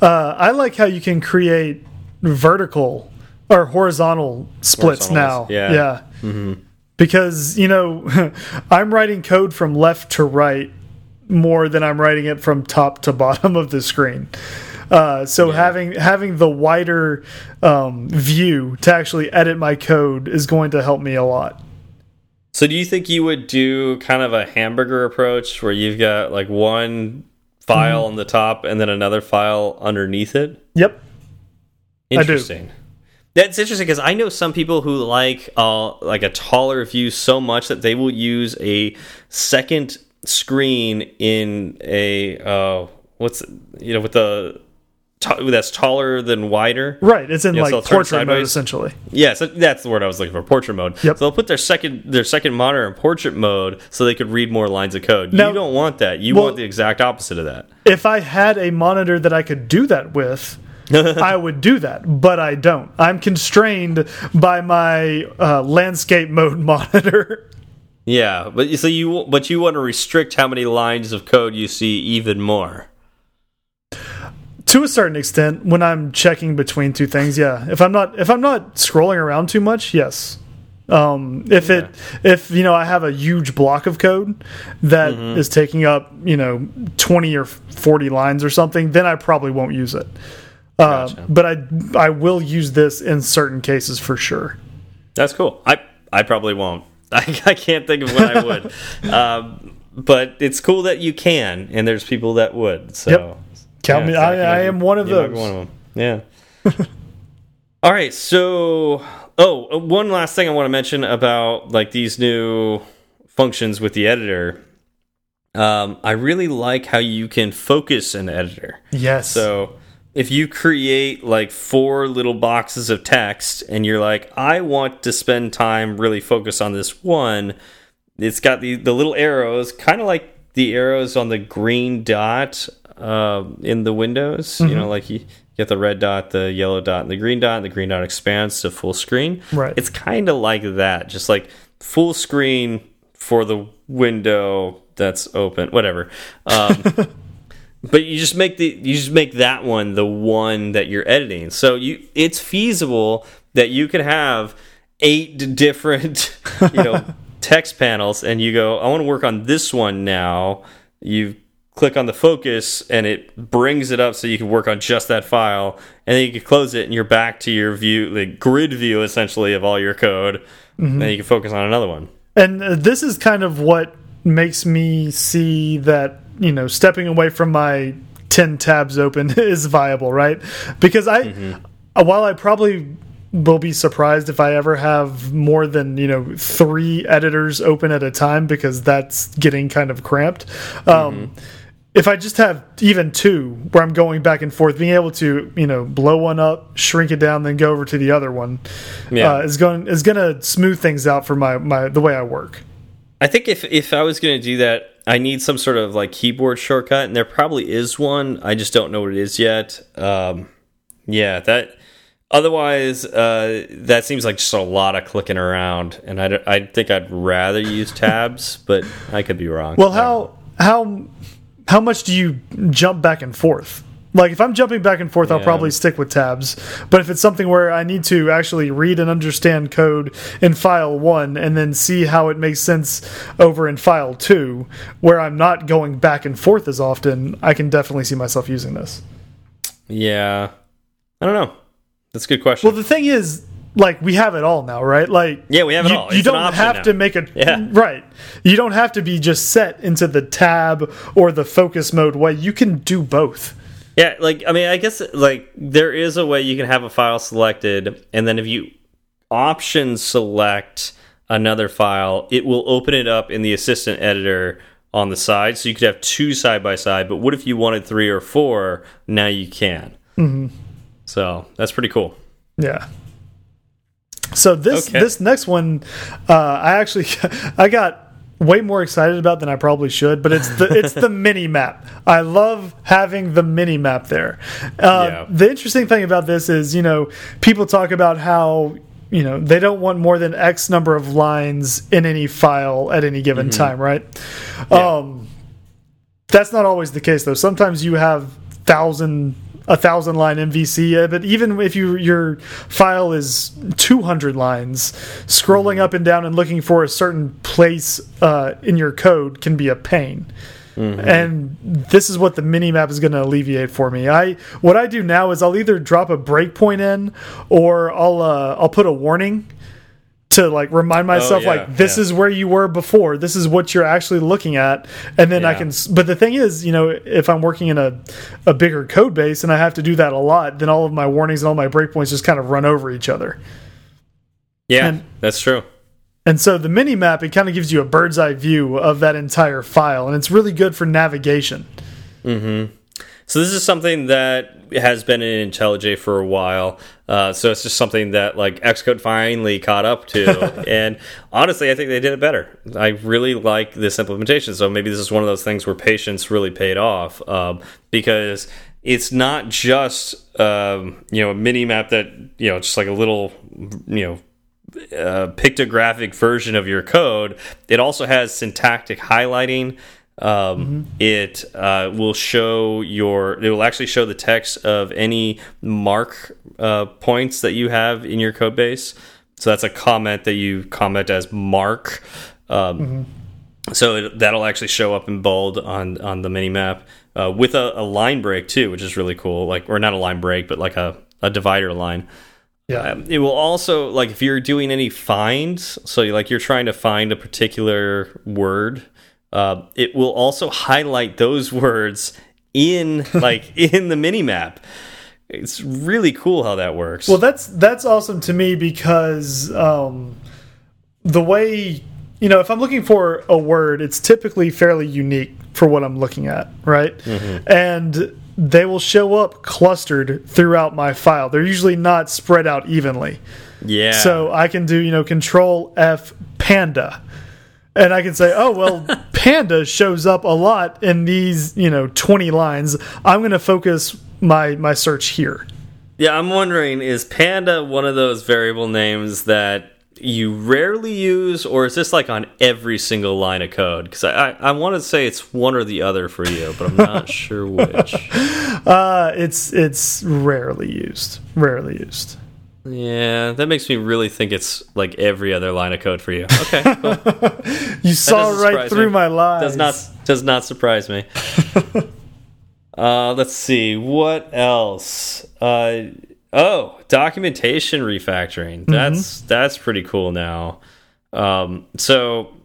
Uh, I like how you can create vertical or horizontal splits now. Yeah. Yeah. Mm -hmm. Because you know, [LAUGHS] I'm writing code from left to right more than I'm writing it from top to [LAUGHS] bottom of the screen. Uh, so yeah. having having the wider um, view to actually edit my code is going to help me a lot. So do you think you would do kind of a hamburger approach where you've got like one file mm. on the top and then another file underneath it? Yep. Interesting. That's interesting because I know some people who like uh, like a taller view so much that they will use a second screen in a uh, what's you know with the that's taller than wider. Right, it's in you know, like so portrait mode essentially. Yeah, so that's the word I was looking for, portrait mode. Yep. So they'll put their second their second monitor in portrait mode so they could read more lines of code. Now, you don't want that. You well, want the exact opposite of that. If I had a monitor that I could do that with, [LAUGHS] I would do that, but I don't. I'm constrained by my uh, landscape mode [LAUGHS] monitor. Yeah, but you so you but you want to restrict how many lines of code you see even more. To a certain extent, when I'm checking between two things, yeah. If I'm not if I'm not scrolling around too much, yes. Um, if yeah. it if you know I have a huge block of code that mm -hmm. is taking up you know 20 or 40 lines or something, then I probably won't use it. Uh, gotcha. But I I will use this in certain cases for sure. That's cool. I I probably won't. [LAUGHS] I, I can't think of what I would. [LAUGHS] um, but it's cool that you can, and there's people that would. So yep. count yeah, me. I, I, am one of those. One of them. Yeah. [LAUGHS] All right. So, oh, uh, one last thing I want to mention about like these new functions with the editor. Um, I really like how you can focus an editor. Yes. So if you create like four little boxes of text and you're like, I want to spend time really focus on this one, it's got the, the little arrows, kind of like the arrows on the green dot uh, in the windows. Mm -hmm. You know, mm-hmm. like you get the red dot, the yellow dot, and the green dot, and the green dot expands to full screen. Right. It's kind of like that, just like full screen for the window that's open, whatever. Um, [LAUGHS] but you just make the you just make that one the one that you're editing. So you it's feasible that you can have eight different [LAUGHS] you know [LAUGHS] text panels and you go i want to work on this one now. You click on the focus and it brings it up so you can work on just that file and then you can close it and you're back to your view the grid view essentially of all your code. Mm -hmm. and then you can focus on another one. And uh, this is kind of what makes me see that you know stepping away from my 10 tabs open [LAUGHS] is viable right because i mm -hmm. while i probably will be surprised if i ever have more than you know three editors open at a time because that's getting kind of cramped um, mm -hmm. if i just have even two where i'm going back and forth being able to you know blow one up shrink it down then go over to the other one yeah. uh, is going is going to smooth things out for my my the way i work I think if if I was going to do that, I need some sort of like keyboard shortcut, and there probably is one. I just don't know what it is yet. Um, yeah, that. Otherwise, uh, that seems like just a lot of clicking around, and I, I think I'd rather use tabs, but I could be wrong. Well, how how how much do you jump back and forth? Like if I'm jumping back and forth, yeah. I'll probably stick with tabs. But if it's something where I need to actually read and understand code in file one and then see how it makes sense over in file two, where I'm not going back and forth as often, I can definitely see myself using this. Yeah. I don't know. That's a good question. Well, the thing is, like we have it all now, right? Like Yeah, we have it you, all. You It's an don't have now. to make a Yeah. right. You don't have to be just set into the tab or the focus mode way. You can do both. Yeah, like I mean, I guess like there is a way you can have a file selected, and then if you option select another file, it will open it up in the assistant editor on the side, so you could have two side by side. But what if you wanted three or four? Now you can. Mm-hmm. So that's pretty cool. Yeah. So this Okay. this next one, uh, I actually [LAUGHS] I got way more excited about than I probably should, but it's the it's the [LAUGHS] mini map. I love having the mini map there. Uh, Yeah. The interesting thing about this is, you know, people talk about how you know they don't want more than X number of lines in any file at any given time, right? Um, that's not always the case though. Sometimes you have thousand a thousand line MVC, but even if you your file is 200 lines, scrolling up and down and looking for a certain place uh, in your code can be a pain. And this is what the mini map is going to alleviate for me. I what I do now is I'll either drop a breakpoint in, or I'll uh, I'll put a warning to like remind oh, myself yeah, like this yeah. is where you were before. This is what you're actually looking at. And then i can but the thing is you know if i'm working in a, a bigger code base and i have to do that a lot then all of my warnings and all my breakpoints just kind of run over each other. Yeah, And- that's true. and so the mini map it kind of gives you a bird's eye view of that entire file and it's really good for navigation mm-hmm. So this is something that has been in IntelliJ for a while. Uh, so it's just something that like Xcode finally caught up to, [LAUGHS] and honestly, I think they did it better. I really like this implementation. So maybe this is one of those things where patience really paid off um, because it's not just um, you know a mini map that you know just like a little you know uh, pictographic version of your code. It also has syntactic highlighting. Um, It uh, will show your. It will actually show the text of any mark uh, points that you have in your code base. So that's a comment that you comment as mark. Um, So it, that'll actually show up in bold on on the mini map uh, with a, a line break too, which is really cool. Like or not a line break, but like a a divider line. yeah Um, it will also like if you're doing any finds, so like you're trying to find a particular word, uh, it will also highlight those [LAUGHS] words in like [LAUGHS] in the mini map. It's really cool how that works. Well, that's that's awesome to me because um, the way you know, if I'm looking for a word, it's typically fairly unique for what I'm looking at, right? And they will show up clustered throughout my file. They're usually not spread out evenly. yeah. So I can do, you know, control F panda. And I can say, oh, well, [LAUGHS] panda shows up a lot in these, you know, 20 lines. I'm going to focus my my search here. Yeah, I'm wondering is panda one of those variable names that you rarely use, or is this like on every single line of code? Because I, I, I want to say it's one or the other for you, but I'm not [LAUGHS] sure which. Uh, it's it's rarely used. Rarely used. Yeah, that makes me really think it's like every other line of code for you. [LAUGHS] Okay, cool. [LAUGHS] You saw right through me. my lies. does not does not surprise me. [LAUGHS] uh, let's see what else. Uh, oh, documentation refactoring. That's that's pretty cool now. Um, so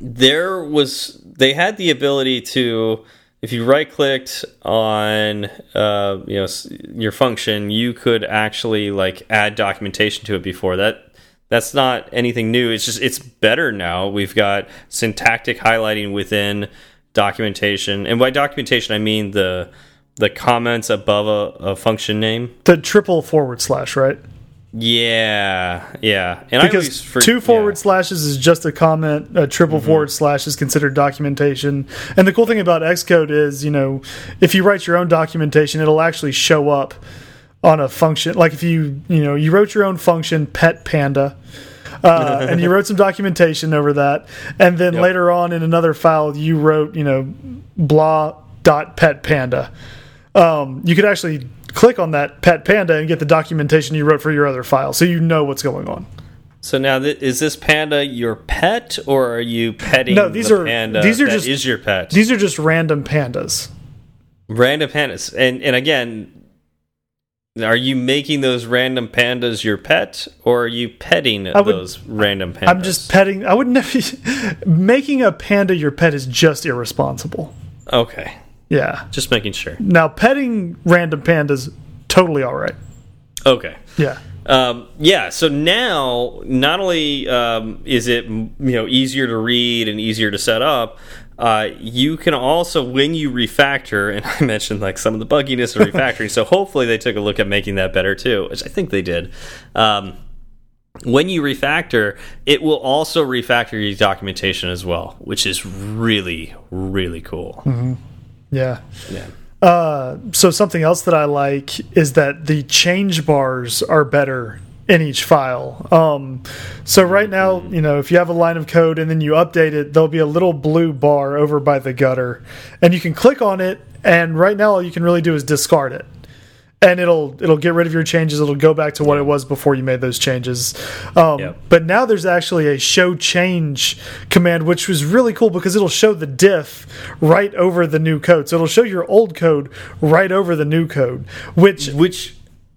there was they had the ability to if you right clicked on uh, you know your function you could actually like add documentation to it before. That that's not anything new. It's just it's better now. We've got syntactic highlighting within documentation. And by documentation i mean the the comments above a, a function name. The triple forward slash, right? Yeah yeah and Because for- two forward yeah. slashes is just a comment. A triple Mm-hmm. forward slash is considered documentation. And the cool thing about Xcode is, you know, if you write your own documentation, it'll actually show up on a function. Like if you, you know, you wrote your own function, pet panda. Uh, and you wrote some documentation over that, and then Yep. later on in another file you wrote, you know, blah dot pet panda. Um, you could actually click on that pet panda and get the documentation you wrote for your other file, so you know what's going on. So now, th is this panda your pet, or are you petting No, these the are- panda these are just- is your pet? These are just random pandas. Random pandas, and and again, Are you making those random pandas your pet, or are you petting would- those random pandas? I'm just petting. I would never. [LAUGHS] making a panda your pet is just irresponsible. okay. Yeah. Just making sure. Now petting random pandas totally all right. Okay. Yeah. Um, yeah. So now, not only um, is it you know easier to read and easier to set up, uh, you can also when you refactor, and [LAUGHS] I mentioned like some of the bugginess of [LAUGHS] refactoring. so hopefully they took a look at making that better too, which I think they did. Um, when you refactor, it will also refactor your documentation as well, which is really, really cool. Yeah. Yeah. Uh, so something else that I like is that the change bars are better in each file. Um, so right now, you know, if you have a line of code and then you update it, there'll be a little blue bar over by the gutter, and you can click on it. And right now, all you can really do is discard it, and it'll it'll get rid of your changes. It'll go back to what it was before you made those changes. Um, Yep. But now there's actually a show change command, which was really cool because it'll show the diff right over the new code. So it'll show your old code right over the new code, which Which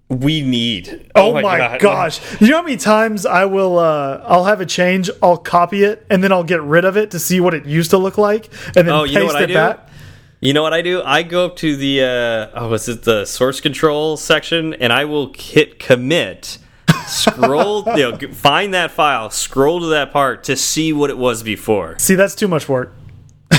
we need. Oh, my, gosh! You know how many times I will uh, I'll have a change, I'll copy it, and then I'll get rid of it to see what it used to look like, and then Oh, paste you know it back. You know what I do? I go up to the uh, oh, is it the source control section, and I will hit commit, scroll, [LAUGHS] you know, find that file, scroll to that part to see what it was before. See, that's too much work.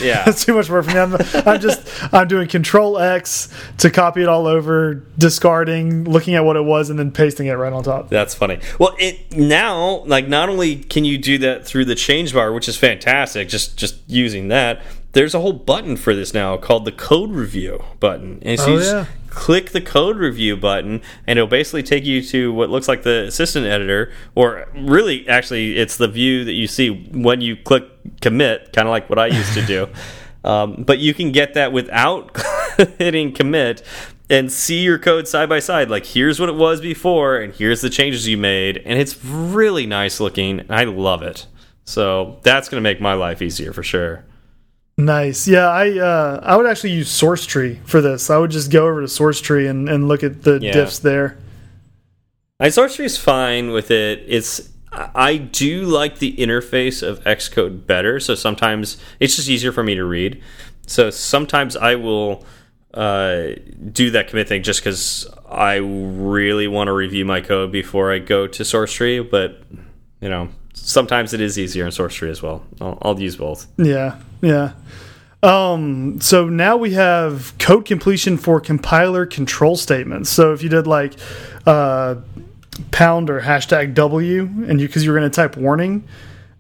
Yeah, [LAUGHS] That's too much work for me. I'm, I'm just I'm doing Control X to copy it all over, discarding, looking at what it was, and then pasting it right on top. That's funny. Well, it now like not only can you do that through the change bar, which is fantastic, just just using that. There's a whole button for this now called the code review button, and so Oh, you just yeah. click the code review button, and it'll basically take you to what looks like the assistant editor, or really, actually, it's the view that you see when you click commit, kind of like what I used to do. [LAUGHS] Um, but you can get that without [LAUGHS] hitting commit and see your code side by side. Like, here's what it was before, and here's the changes you made. And it's really nice looking. and I love it. So that's going to make my life easier for sure. Nice. Yeah, I uh, I would actually use Source Tree for this. I would just go over to Source Tree and, and look at the Yeah. diffs there. I is fine with it. It's I I do like the interface of Xcode better. So sometimes it's just easier for me to read. So sometimes I will uh, do that commit thing just because I really want to review my code before I go to Source Tree. But you know, sometimes it is easier in Source Tree as well. I'll, I'll use both. Yeah, yeah. Um, so now we have code completion for compiler control statements. So if you did like uh, pound or hashtag W, and you because you were going to type warning,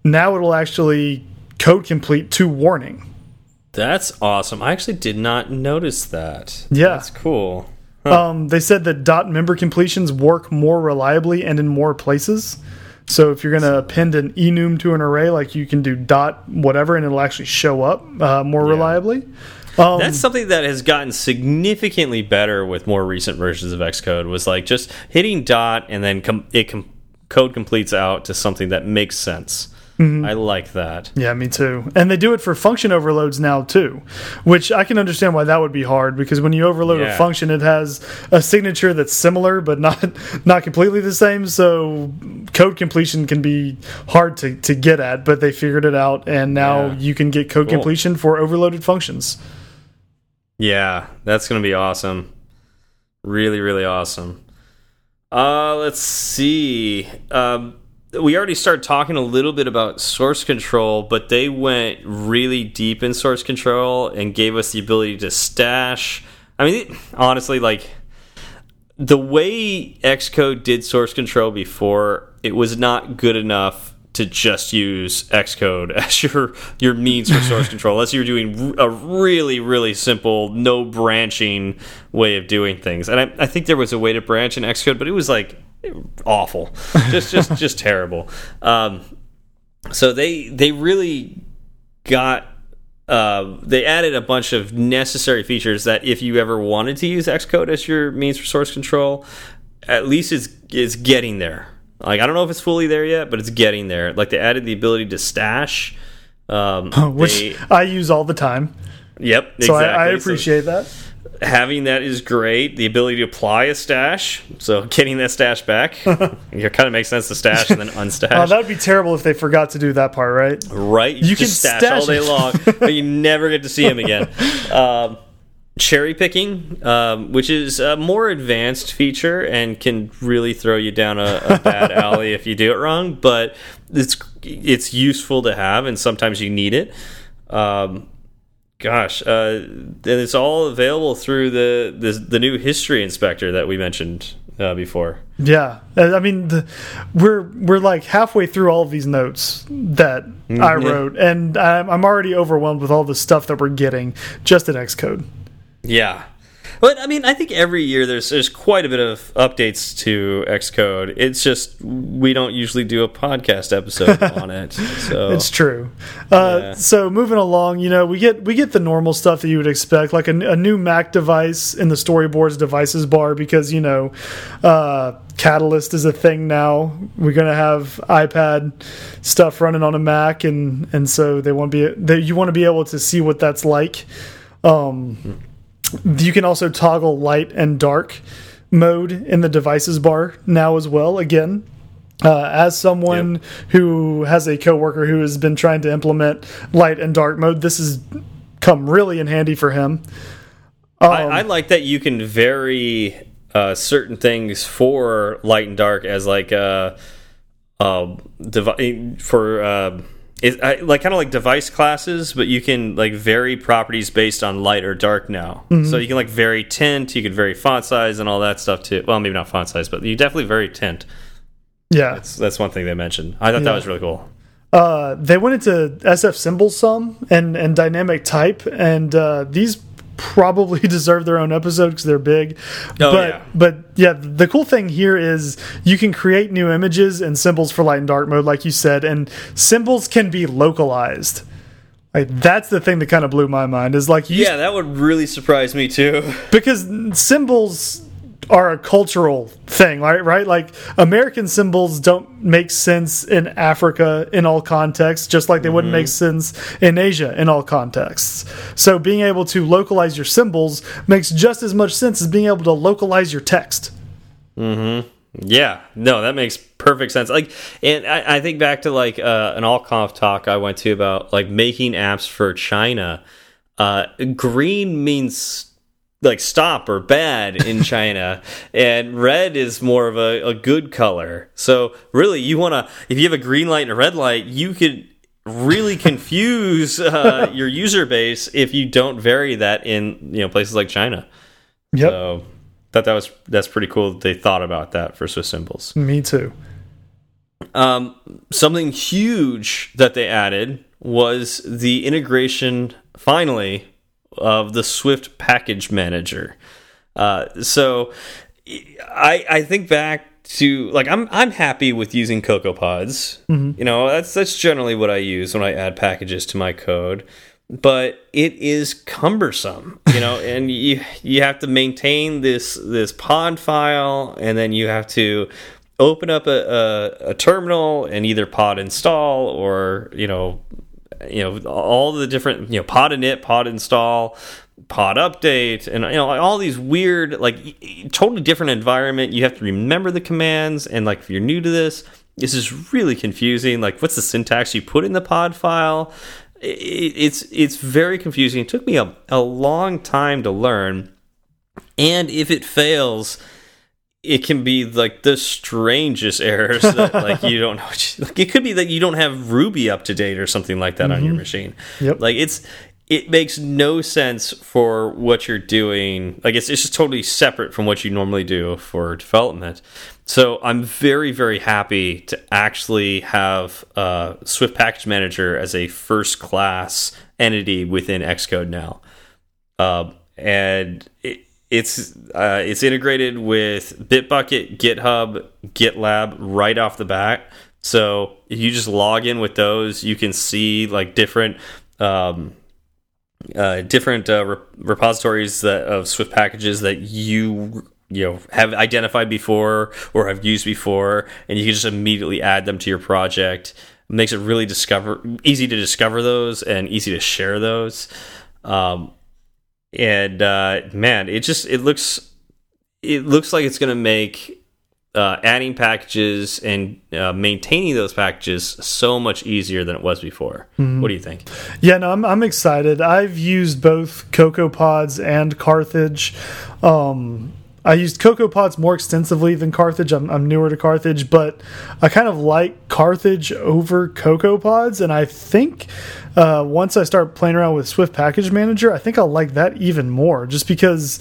now it'll actually code complete to warning. That's awesome. I actually did not notice that. Yeah. that's cool. Um, they said that dot member completions work more reliably and in more places. So if you're going to append an enum to an array, like you can do dot whatever, and it'll actually show up uh, more reliably. Um, That's something that has gotten significantly better with more recent versions of Xcode. Was like just hitting dot and then com it com code completes out to something that makes sense. Mm-hmm. I like that. Yeah, me too. And they do it for function overloads now too, which I can understand why that would be hard because when you overload a function, it has a signature that's similar but not [LAUGHS] not completely the same. So code completion can be hard to to get at, but they figured it out, and now Yeah. you can get code Cool. completion for overloaded functions. Yeah, that's gonna be awesome. Really, really awesome. Uh, let's see. Um, we already started talking a little bit about source control, but they went really deep in source control and gave us the ability to stash. I mean, honestly, like the way Xcode did source control before, it was not good enough to just use Xcode [LAUGHS] as your your means for source control, unless you're doing a really really simple no branching way of doing things. And I, I think there was a way to branch in Xcode, but it was like awful, [LAUGHS] just just just terrible. Um, so they they really got uh, they added a bunch of necessary features that if you ever wanted to use Xcode as your means for source control, at least it's it's getting there. Like I don't know if it's fully there yet, but it's getting there. Like they added the ability to stash. Um, [LAUGHS] Which they- I use all the time, yep, so I, I exactly. appreciate that. Having that is great. The ability to apply a stash, so getting that stash back, [LAUGHS] it kind of makes sense to stash and then [LAUGHS] unstash. Oh, that would be terrible if they forgot to do that part, right? right, You you, can stash, stash all day long, but you [LAUGHS] never get to see him again. Um, cherry picking, um, which is a more advanced feature and can really throw you down a, a bad alley if you do it wrong. But it's it's useful to have, and sometimes you need it. Um, gosh, uh, and it's all available through the, the the new history inspector that we mentioned uh, before. Yeah, I mean, the, we're we're like halfway through all of these notes that I wrote, and I'm, I'm already overwhelmed with all the stuff that we're getting just in Xcode. Yeah. But I mean, I think every year there's there's quite a bit of updates to Xcode. It's just we don't usually do a podcast episode [LAUGHS] on it. So It's true. Uh, Yeah. So moving along, you know, we get we get the normal stuff that you would expect, like a, a new Mac device in the storyboards devices bar, because you know, uh, Catalyst is a thing now. We're gonna have iPad stuff running on a Mac, and and so they want to be they, you want to be able to see what that's like. Um, you can also toggle light and dark mode in the devices bar now as well. Again, uh, as someone who has a coworker who has been trying to implement light and dark mode, this has come really in handy for him. I, I like that you can vary uh, certain things for light and dark as like uh, uh, for uh, it, I, like kind of like device classes, but you can like vary properties based on light or dark now. So you can like vary tint, you can vary font size and all that stuff too. Well, maybe not font size, but you definitely vary tint. Yeah, That's that's one thing they mentioned. I thought that was really cool. uh, they went into SF symbols some and and dynamic type, and uh, these probably [LAUGHS] deserve their own episode because they're big. Oh, but yeah. but yeah, the cool thing here is you can create new images and symbols for light and dark mode, like you said, and symbols can be localized. Like that's the thing that kind of blew my mind is like you Yeah, that would really surprise me too. [LAUGHS] because symbols are a cultural thing, right? Right? Like American symbols don't make sense in Africa in all contexts, just like they wouldn't make sense in Asia in all contexts. So being able to localize your symbols makes just as much sense as being able to localize your text. Hmm. Yeah, no, that makes perfect sense. Like, and I, I think back to like uh, an AltConf talk I went to about like making apps for China. Uh, green means like stop or bad in [LAUGHS] China, and red is more of a, a good color. So really, you want to if you have a green light and a red light, you could really [LAUGHS] confuse uh, your user base if you don't vary that in you know places like China. Yep. So thought that was that's pretty cool that they thought about that for Swiss symbols. Me too. Um, something huge that they added was the integration finally of the Swift package manager. Uh, so I I think back to like I'm I'm happy with using CocoaPods. You know, that's that's generally what I use when I add packages to my code. But it is cumbersome, you know, [LAUGHS] and you you have to maintain this this pod file, and then you have to open up a, a, a terminal and either pod install or you know you know all the different you know pod init pod install pod update and you know all these weird like totally different environment. You have to remember the commands and like if you're new to this this is really confusing. Like what's the syntax you put in the pod file? It's it's very confusing. It took me a, a long time to learn. And if it fails it can be like the strangest errors that [LAUGHS] like you don't know what you- like it could be that you don't have ruby up to date or something like that on your machine. Yep. like it's it makes no sense for what you're doing. Like it's, it's just totally separate from what you normally do for development. So i'm very very happy to actually have uh, swift package manager as a first class entity within xcode now. Uh, and it, it's uh, it's integrated with Bitbucket, GitHub, GitLab right off the bat. So if you just log in with those, you can see like different um, uh, different uh, re repositories that of Swift packages that you you know have identified before or have used before, and you can just immediately add them to your project. makes it really discover easy to discover those and easy to share those. Um, and uh, man, it just it looks it looks like it's going to make uh, adding packages and uh, maintaining those packages so much easier than it was before. Mm -hmm. What do you think? Yeah, no, I'm I'm excited. I've used both CocoaPods and Carthage. Um, I used CocoaPods more extensively than Carthage. I'm, I'm newer to Carthage, but I kind of like Carthage over CocoaPods, and I think uh, once I start playing around with Swift Package Manager, I think I'll like that even more, just because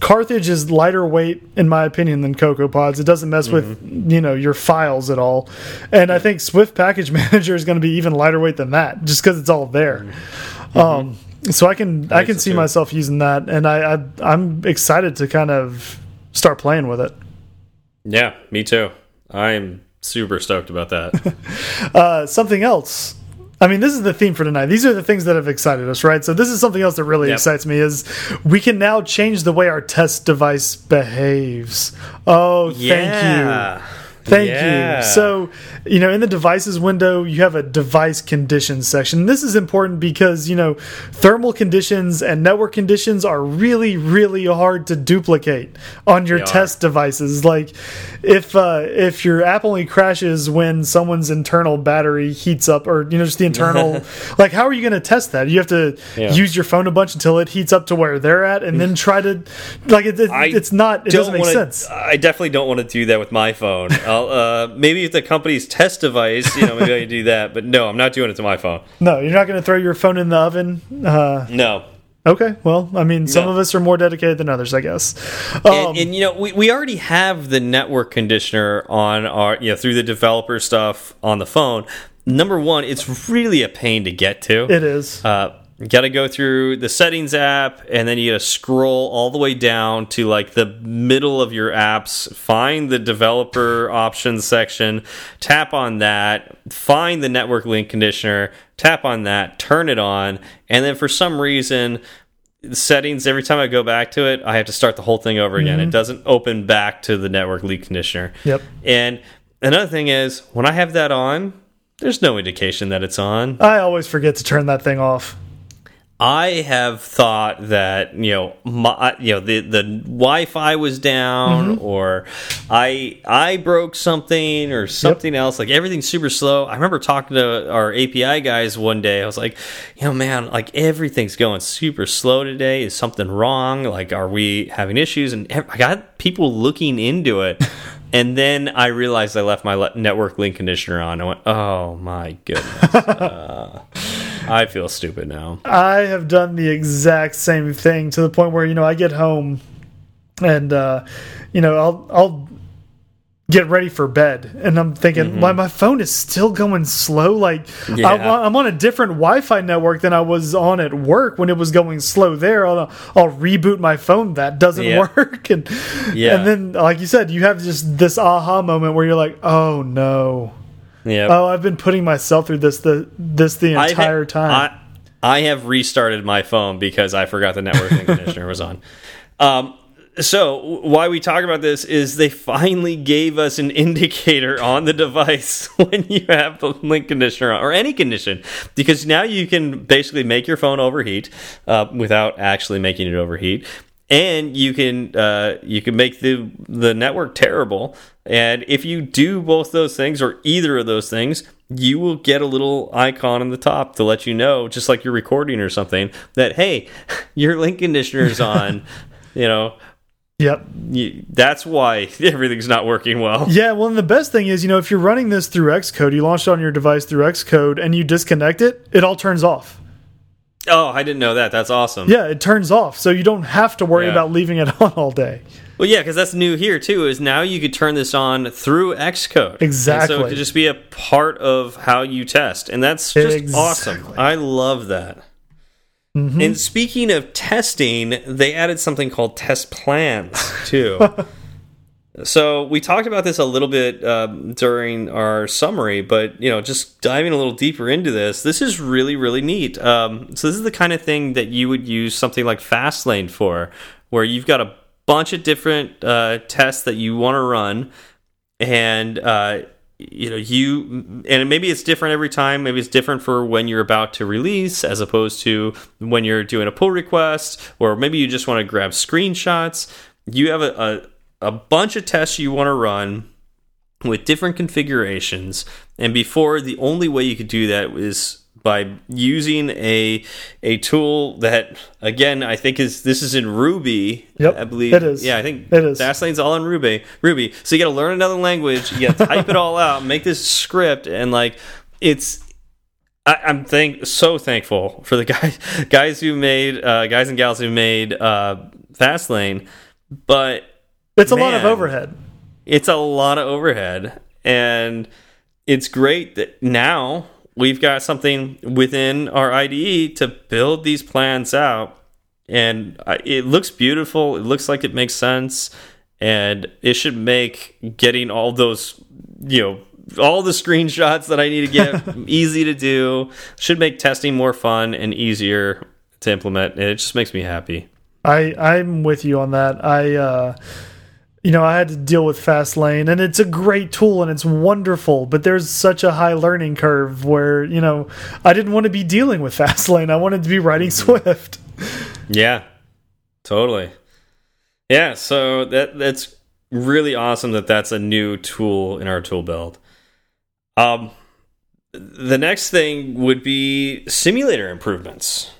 Carthage is lighter weight, in my opinion, than CocoaPods. It doesn't mess mm -hmm. with mm-hmm. you know your files at all, and I think Swift Package [LAUGHS] Manager is going to be even lighter weight than that, just because it's all there. Mm -hmm. um, so I can I, I can see too. myself using that, and I, I I'm excited to kind of start playing with it. Yeah, me too. I'm super stoked about that. [LAUGHS] uh, something else. I mean, this is the theme for tonight. These are the things that have excited us, right? So this is something else that really yep. excites me is we can now change the way our test device behaves. Oh, yeah. thank you. Thank yeah. you. So, you know, in the devices window, you have a device conditions section. This is important because, you know, thermal conditions and network conditions are really, really hard to duplicate on your test devices. Like if uh, if your app only crashes when someone's internal battery heats up or, you know, just the internal, [LAUGHS] like how are you going to test that? You have to yeah. use your phone a bunch until it heats up to where they're at and then try to, like, it, it, it's not, it doesn't make wanna, sense. I definitely don't want to do that with my phone. uh, maybe if the company's test device, you know, maybe I can do that. But no, I'm not doing it to my phone. No, you're not going to throw your phone in the oven. Uh, no. Okay, well, I mean, some no. of us are more dedicated than others, I guess. Um, and, and, you know, we, we already have the network conditioner on our, you know, through the developer stuff on the phone. Number one, it's really a pain to get to. It is. Uh, you got to go through the settings app and then you got to scroll all the way down to like the middle of your apps. Find the developer options section. Tap on that. Find the network link conditioner. Tap on that. Turn it on. And then for some reason settings every time i go back to it i have to start the whole thing over again. Mm -hmm. it doesn't open back to the network link conditioner. Yep. And another thing is when i have that on there's no indication that it's on. I always forget to turn that thing off I have thought that you know my, you know the the Wi-Fi was down mm -hmm. or I I broke something or something yep. else like everything's super slow. I remember talking to our API guys one day. I was like, you know, man, like everything's going super slow today. Is something wrong? Like, are we having issues? And I got people looking into it. [LAUGHS] And then I realized I left my network link conditioner on. I went, oh my goodness. [LAUGHS] uh, I feel stupid now. I have done the exact same thing to the point where you know I get home and uh, you know I'll I'll get ready for bed and i'm thinking mm -hmm. why my phone is still going slow like yeah. I, am on a different wi-fi network than i was on at work when it was going slow there i'll, I'll reboot my phone that doesn't yeah. work [LAUGHS] and yeah and then like you said you have just this aha moment where you're like oh no yeah. Oh, I've been putting myself through this the this the entire time. I, I, have restarted my phone because I forgot the network link conditioner was on. Um, so why we talk about this is they finally gave us an indicator on the device [LAUGHS] when you have the link conditioner on, or any condition because now you can basically make your phone overheat uh, without actually making it overheat and you can uh, you can make the the network terrible. And if you do both those things or either of those things, you will get a little icon on the top to let you know, just like you're recording or something, that hey, [LAUGHS] your link conditioner is on. [LAUGHS] you know, Yep. You, that's why [LAUGHS] everything's not working well. Yeah, well, and the best thing is, you know, if you're running this through Xcode, you launch it on your device through Xcode and you disconnect it, it all turns off. Oh, I didn't know that. That's awesome. Yeah, it turns off, so you don't have to worry yeah. about leaving it [LAUGHS] on all day. Well, yeah, because that's new here too. Is now you could turn this on through Xcode. Exactly. And so it could just be a part of how you test, and that's just exactly. awesome. I love that. Mm -hmm. And speaking of testing, they added something called test plans too. [LAUGHS] So we talked about this a little bit um, during our summary, but you know, just diving a little deeper into this, this is really really neat. Um, so this is the kind of thing that you would use something like Fastlane for, where you've got a bunch of different uh, tests that you want to run, and uh, you know you and maybe it's different every time maybe it's different for when you're about to release as opposed to when you're doing a pull request or maybe you just want to grab screenshots you have a, a, a bunch of tests you want to run with different configurations and before the only way you could do that was by using a a tool that again I think is this is in Ruby. Yep, I believe it is. Yeah, I think It is. Fastlane's all in Ruby. Ruby. So you got to learn another language. You got to type it all out, make this script, and like it's. I, I'm thank so thankful for the [LAUGHS] guys guys who made uh, guys and gals who made uh, Fastlane, but It's a lot of overhead. it's a lot of overhead and it's great that now we've got something within our IDE to build these plans out and it looks beautiful it looks like it makes sense and it should make getting all those you know all the screenshots that I need to get [LAUGHS] easy to do should make testing more fun and easier to implement and it just makes me happy I I'm with you on that. I uh you know, I had to deal with Fastlane and it's a great tool and it's wonderful, but there's such a high learning curve where, you know, I didn't want to be dealing with [LAUGHS] Fastlane. I wanted to be writing Swift. [LAUGHS] Yeah, totally. Yeah, so that that's really awesome that that's a new tool in our tool belt. Um, the next thing would be simulator improvements.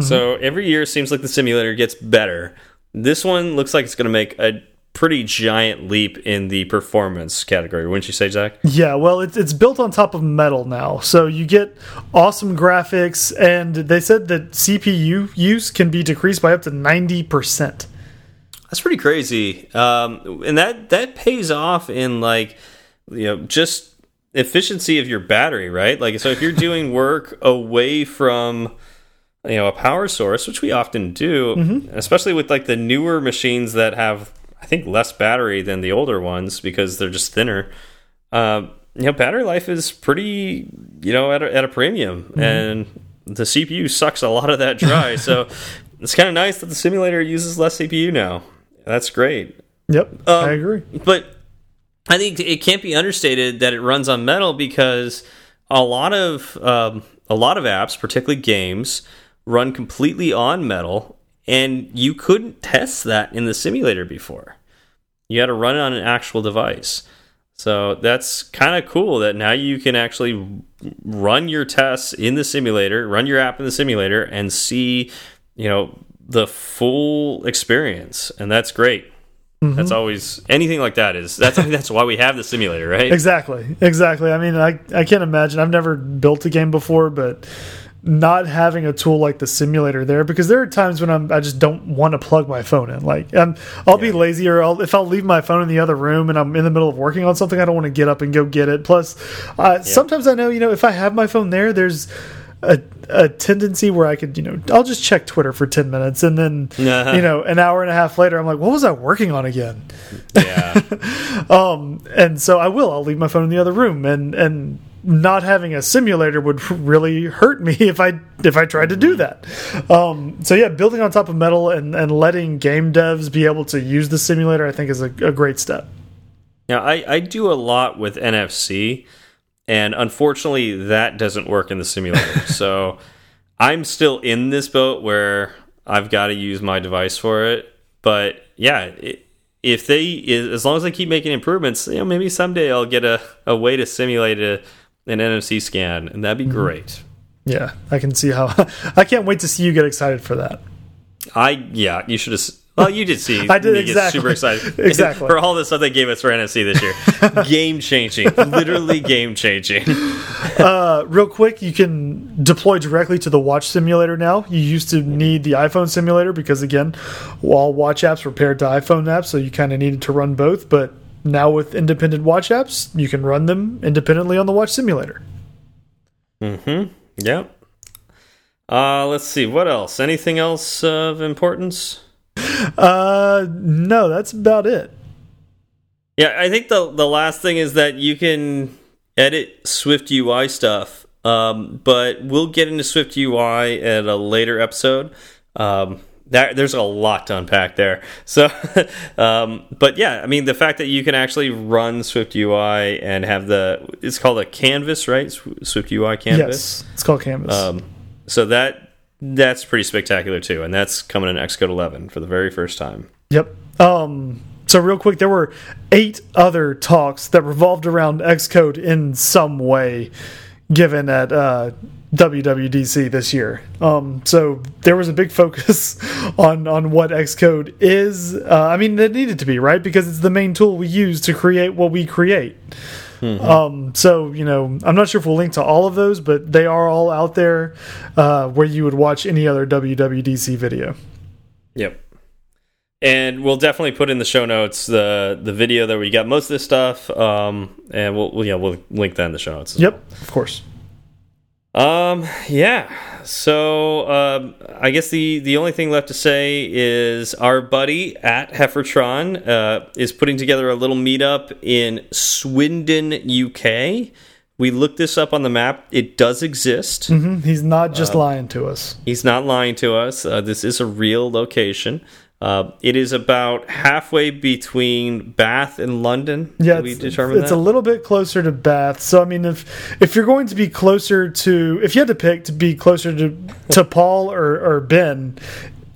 So every year it seems like the simulator gets better. This one looks like it's going to make a pretty giant leap in the performance category, wouldn't you say, Zach? Yeah, well, it's it's built on top of metal now, so you get awesome graphics, and they said that CPU use can be decreased by up to ninety percent. That's pretty crazy, um, and that that pays off in like you know just efficiency of your battery, right? Like, so if you're doing [LAUGHS] work away from you know a power source, which we often do, especially with like the newer machines that have I think less battery than the older ones because they're just thinner. Uh, you know, battery life is pretty you know at a, at a premium, and the CPU sucks a lot of that dry. [LAUGHS] so it's kind of nice that the simulator uses less CPU now. That's great. Yep, Um, I agree. But I think it can't be understated that it runs on metal because a lot of um, a lot of apps, particularly games, run completely on metal, and you couldn't test that in the simulator before. You had to run it on an actual device. So that's kind of cool that now you can actually run your tests in the simulator, run your app in the simulator, and see, you know, the full experience, and that's great. Mm-hmm. That's always anything like that is that's [LAUGHS] that's why we have the simulator, right? Exactly, exactly. I mean, I I can't imagine. I've never built a game before, but not having a tool like the simulator there because there are times when I'm I just don't want to plug my phone in. Like I'm, I'll be lazy or I'll, if I'll leave my phone in the other room and I'm in the middle of working on something, I don't want to get up and go get it. Plus, uh, sometimes I know you know if I have my phone there, there's a, a tendency where I could, you know, I'll just check Twitter for 10 minutes and then, Uh-huh. [LAUGHS] you know, an hour and a half later, I'm like, what was I working on again? Yeah. [LAUGHS] Um, and so I will, I'll leave my phone in the other room and, and not having a simulator would really hurt me [LAUGHS] if I, if I tried to do that. Um, so yeah, building on top of metal and, and letting game devs be able to use the simulator, I think is a, a great step. Now, I, I do a lot with NFC, and unfortunately, that doesn't work in the simulator. [LAUGHS] so I'm still in this boat where I've got to use my device for it. But yeah, it, if they, as long as they keep making improvements, you know, maybe someday I'll get a, a way to simulate a, an NFC scan, and that'd be great. Yeah, I can see how, [LAUGHS] I can't wait to see you get excited for that. I yeah, you should have. Well, you did see. [LAUGHS] I did exactly. super excited [LAUGHS] Exactly. for all the stuff they gave us for NFC this year. game changing, literally game changing. Uh, real quick, you can deploy directly to the watch simulator now. You used to need the iPhone simulator because, again, all watch apps were paired to iPhone apps, so you kind of needed to run both. But now with independent watch apps, you can run them independently on the watch simulator. Mm-hmm. Yep. Uh, let's see. What else? Anything else of importance? Uh, no, that's about it. Yeah, I think the the last thing is that you can edit Swift UI stuff, um, but we'll get into Swift UI at a later episode. Um, that there's a lot to unpack there. So, [LAUGHS] um, but yeah, I mean, the fact that you can actually run Swift UI and have the it's called a canvas, right? Swift UI canvas. Yes, it's called Canvas. Um, so that that's pretty spectacular too, and that's coming in Xcode 11 for the very first time. Yep. Um, so real quick, there were eight other talks that revolved around Xcode in some way, given at uh, WWDC this year. Um, so there was a big focus [LAUGHS] on on what Xcode is. Uh, I mean, it needed to be right because it's the main tool we use to create what we create. Mm -hmm. um, so you know, I'm not sure if we'll link to all of those, but they are all out there uh, where you would watch any other WWDC video. Yep. And we'll definitely put in the show notes the the video that we got most of this stuff, um, and we'll, we'll yeah we'll link that in the show notes. Yep, well. of course. Um. Yeah. So um, I guess the the only thing left to say is our buddy at Heffertron uh, is putting together a little meetup in Swindon, UK. We looked this up on the map. It does exist. Mm -hmm. He's not just uh, lying to us. He's not lying to us. Uh, this is a real location. Uh, it is about halfway between Bath and London. Yeah, we it's, it's that? a little bit closer to Bath. So I mean, if if you're going to be closer to, if you had to pick to be closer to to Paul or or Ben,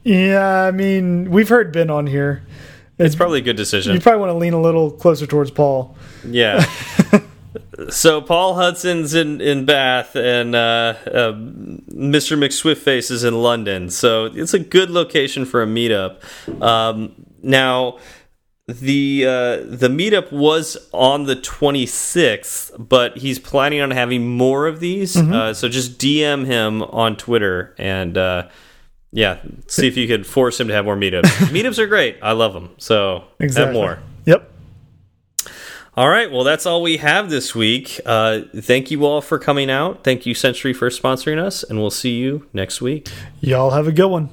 yeah, I mean, we've heard Ben on here. It's, it's probably a good decision. You probably want to lean a little closer towards Paul. Yeah. [LAUGHS] so Paul Hudson's in in Bath and uh, uh, Mr. McSwiftface is in London. So it's a good location for a meetup. Um, now the uh, the meetup was on the 26th, but he's planning on having more of these. Mm -hmm. so just DM him on Twitter and uh, yeah, see if you could force him to have more meetups. [LAUGHS] meetups are great. I love them. So exactly. have more. Yep. All right. Well, that's all we have this week. Uh, thank you all for coming out. Thank you, Sentry, for sponsoring us, and we'll see you next week. Y'all have a good one.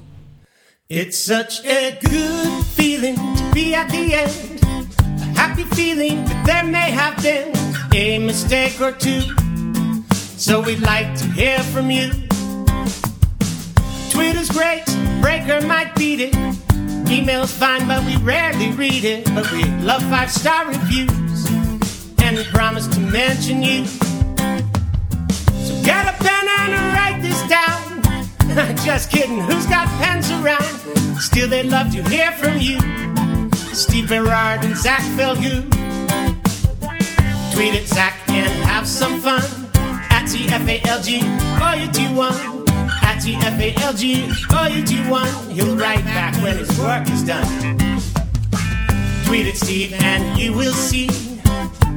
It's such a good feeling to be at the end. A happy feeling that there may have been a mistake or two. So we'd like to hear from you. Twitter's great, Breaker might beat it. Email's fine, but we rarely read it. But we love five star reviews and promised to mention you. So get a pen and write this down. [LAUGHS] Just kidding, who's got pens around? Still, they'd love to hear from you. Steve Berard and Zach Falgout. Tweet Zach and have some fun. At TFALG, or you do one. At TFALG, or you do one. He'll write back when his work is done. Tweet at Steve and you will see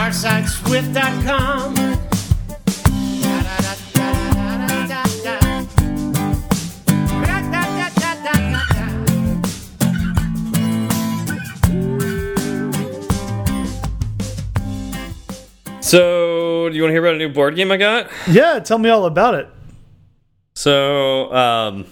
firesideswift.com. So, do you want to hear about a new board game I got? Yeah, tell me all about it. So, um,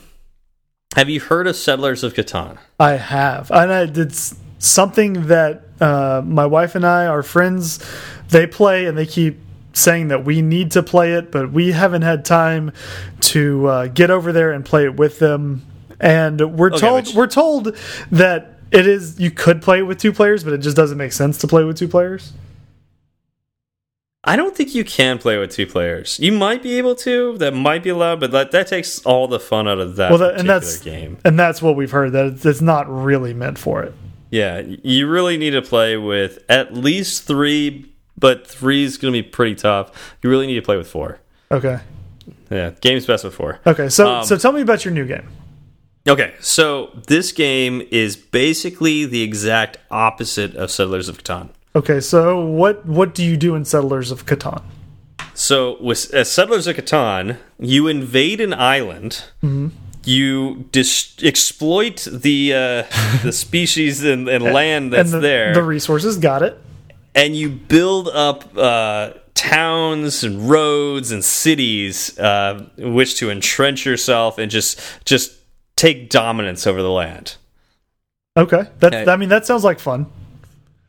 have you heard of Settlers of Catan? I have, and it's something that uh, my wife and I, our friends, they play and they keep saying that we need to play it, but we haven't had time to uh, get over there and play it with them. And we're okay, told which... we're told that it is you could play it with two players, but it just doesn't make sense to play with two players. I don't think you can play with two players. You might be able to. That might be allowed, but that that takes all the fun out of that, well, that and that's, game. And that's what we've heard that it's not really meant for it. Yeah, you really need to play with at least three, but three is going to be pretty tough. You really need to play with four. Okay. Yeah, game's best with four. Okay, so um, so tell me about your new game. Okay, so this game is basically the exact opposite of Settlers of Catan. Okay, so what what do you do in Settlers of Catan? So with uh, Settlers of Catan, you invade an island. Mm -hmm you dis exploit the uh, [LAUGHS] the species and, and land that's and the, there, the resources got it. and you build up uh, towns and roads and cities uh, in which to entrench yourself and just just take dominance over the land. Okay, that. I mean that sounds like fun.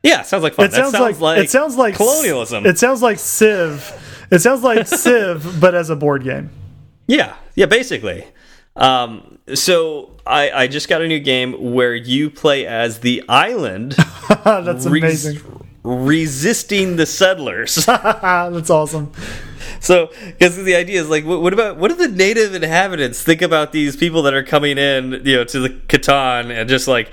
Yeah, sounds like fun. It that sounds, like, it sounds like colonialism. It sounds like Civ. It sounds like [LAUGHS] Civ, but as a board game. Yeah, yeah, basically. Um, so I, I just got a new game where you play as the island [LAUGHS] That's amazing. resisting the settlers. [LAUGHS] That's awesome. so, because the idea is like, what, what about what do the native inhabitants think about these people that are coming in, you know, to the Catan and just like.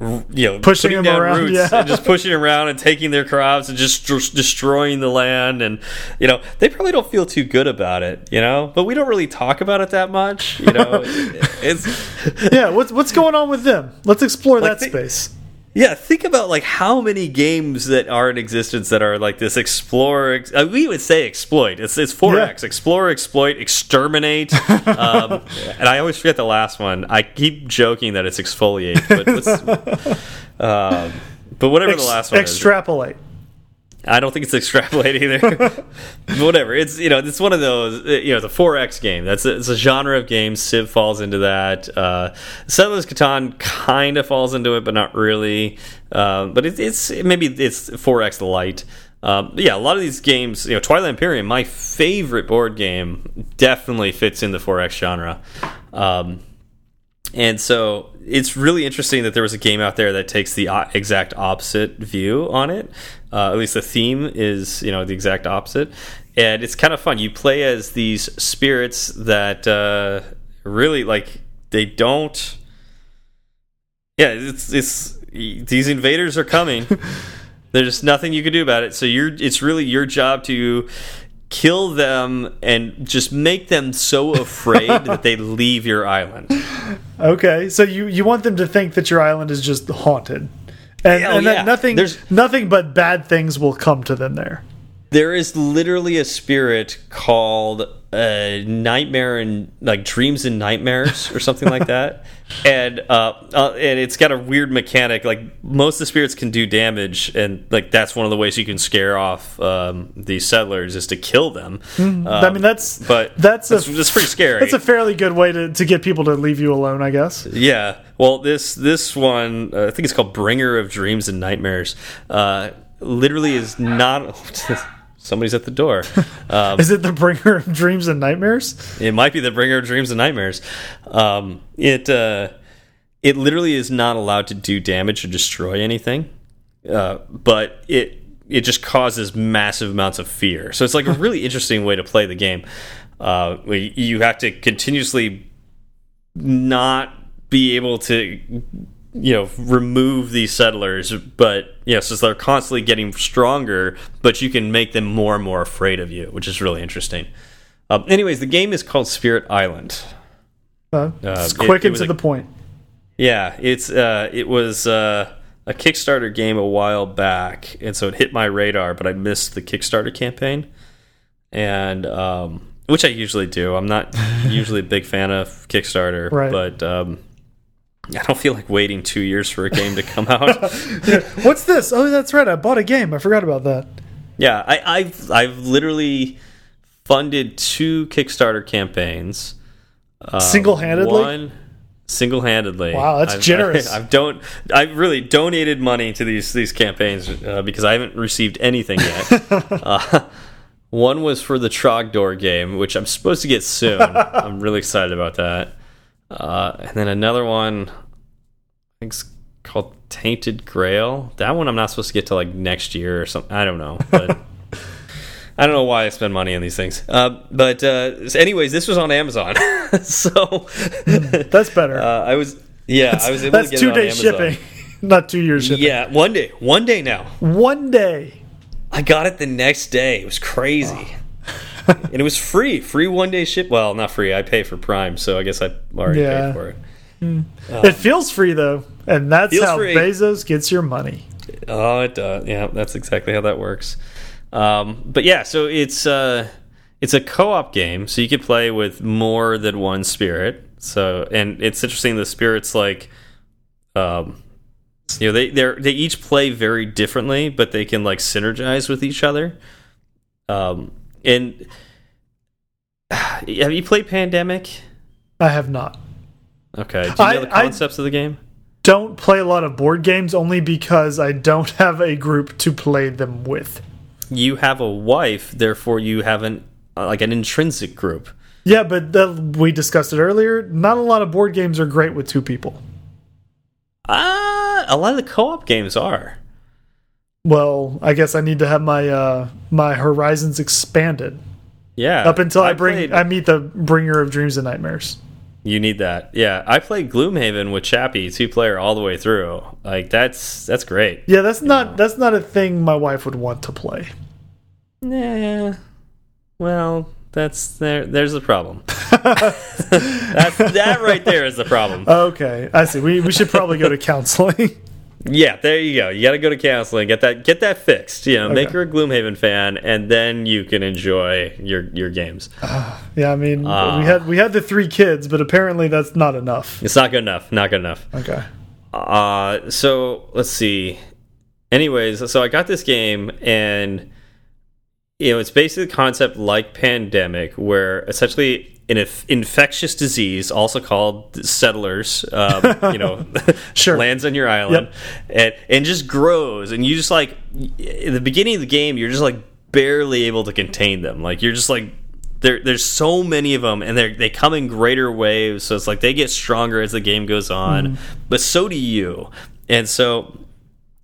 You know, Pushing them down around, roots yeah. and just pushing around and taking their crops and just destroying the land, and you know they probably don't feel too good about it, you know. But we don't really talk about it that much, you know. [LAUGHS] it's Yeah, what's what's going on with them? Let's explore Like that the- space. Yeah, think about like how many games that are in existence that are like this explore. Ex uh, we would say exploit. It's it's four X. Explore, exploit, exterminate. [LAUGHS] um, and I always forget the last one. I keep joking that it's exfoliate, but what's, [LAUGHS] um, but whatever Ex- the last one is. I don't think it's [LAUGHS] extrapolate either. [LAUGHS] Whatever. It's you know it's one of those uh, you know it's a four X game. That's a, it's a genre of games. Civ falls into that. Uh, Settlers Catan kind of falls into it, but not really. Um, but it, it's maybe it's four X light. Um, yeah, a lot of these games, you know, Twilight Imperium, my favorite board game, definitely fits in the 4X genre. Um, and so it's really interesting that there was a game out there that takes the exact opposite view on it. Uh, at least the theme is, you know, the exact opposite. And it's kind of fun. You play as these spirits that uh, really like they don't. Yeah, it's it's these invaders are coming. [LAUGHS] There's nothing you can do about it. So you're it's really your job to kill them and just make them so [LAUGHS] afraid that they leave your island. Okay, so you you want them to think that your island is just haunted, and, Oh, and yeah. that nothing There's- nothing but bad things will come to them there. There is literally a spirit called uh, Nightmare and like Dreams and Nightmares or something like that, [LAUGHS] and uh, uh, and it's got a weird mechanic. Like most of the spirits can do damage, and like that's one of the ways you can scare off um, these settlers is to kill them. I mean, that's Um, but that's a that's, that's pretty scary. that's a fairly good way to to get people to leave you alone, I guess. Yeah. Well, this this one, uh, I think it's called Bringer of Dreams and Nightmares. Uh, literally is not. [LAUGHS] Somebody's at the door. [LAUGHS] Um, Is it the bringer of dreams and nightmares? it might be the Bringer of Dreams and Nightmares. Um, it uh, it literally is not allowed to do damage or destroy anything, uh, but it it just causes massive amounts of fear. So it's like a really [LAUGHS] interesting way to play the game. Uh, you have to continuously not be able to you know remove these settlers but yes so they're constantly getting stronger but you can make them more and more afraid of you which is really interesting um, anyways the game is called spirit island Uh, it's it- quick it and to a- the point. yeah it's uh, it was uh, a kickstarter game a while back and so it hit my radar but i missed the kickstarter campaign and um, which i usually do i'm not [LAUGHS] usually a big fan of kickstarter Right. but um, I don't feel like waiting two years for a game to come out. [LAUGHS] What's this? Oh, that's right. I bought a game. I forgot about that. yeah, I, I've I've literally funded two Kickstarter campaigns. Um, Single-handedly? One single-handedly. Wow, that's I've, [LAUGHS] generous. I, have don't I've really donated money to these these campaigns uh, because I haven't received anything yet. [LAUGHS] uh, one was for the Trogdor game, which I'm supposed to get soon. I'm really excited about that. Uh, and then another one, I think it's called Tainted Grail. That one I'm not supposed to get to like next year or something. I don't know, but [LAUGHS] I don't know why I spend money on these things. Uh, but uh, anyways, this was on Amazon, [LAUGHS] so That's better. [LAUGHS] uh, I was yeah, I was able that's to get two it on day shipping, not two years shipping. Yeah, one day, one day now. One day. I got it the next day. It was crazy. [LAUGHS] and it was free, free one day ship. Well, not free. I pay for Prime, so I guess I already Yeah. paid for it. it feels free though, and that's how free. Bezos gets your money. Oh, it does. Yeah, that's exactly how that works. Um, but yeah, so it's uh, it's a co-op game, so you can play with more than one spirit. So, and it's interesting. The spirits like, um, you know, they they they each play very differently, but they can like synergize with each other. Um, and [SIGHS] have you played Pandemic? I have not. Okay. Do you I- know the I- concepts of the game? Don't play a lot of board games only because I don't [LAUGHS] have a group to play them with. You have a wife, therefore you have an uh, like an intrinsic group. Yeah, but the, we discussed it earlier. Not a lot of board games are great with two people. Ah, a lot of the co-op games are. Well, I guess I need to have my uh, my horizons expanded Yeah. up until I, bring played- I meet the bringer of dreams and nightmares. You need that. Yeah, I played Gloomhaven with Chappie, two player all the way through. Like that's that's great. Yeah, that's not that's not a thing my wife would want to play. Nah. Well, that's there. There's the problem. [LAUGHS] that's, that right there is the problem. Okay, I see. We we should probably go to counseling. [LAUGHS] Yeah, there you go. You got to go to counseling, get that get that fixed. You know, make her a Gloomhaven fan, and then you can enjoy your your games. yeah, I mean Ah. we had we had the three kids, but apparently that's not enough. It's not good enough. Not good enough. Okay. Uh, so let's see. Anyways, so I got this game, and you know, it's basically a concept like Pandemic, where essentially an inf infectious disease, also called settlers, um, [LAUGHS] you know, [LAUGHS] Sure. lands on your island, and and just grows, and you just like in the beginning of the game, you're just like barely able to contain them. Like you're just like there, there's so many of them, and they they come in greater waves. So it's like they get stronger as the game goes on, but so do you. And so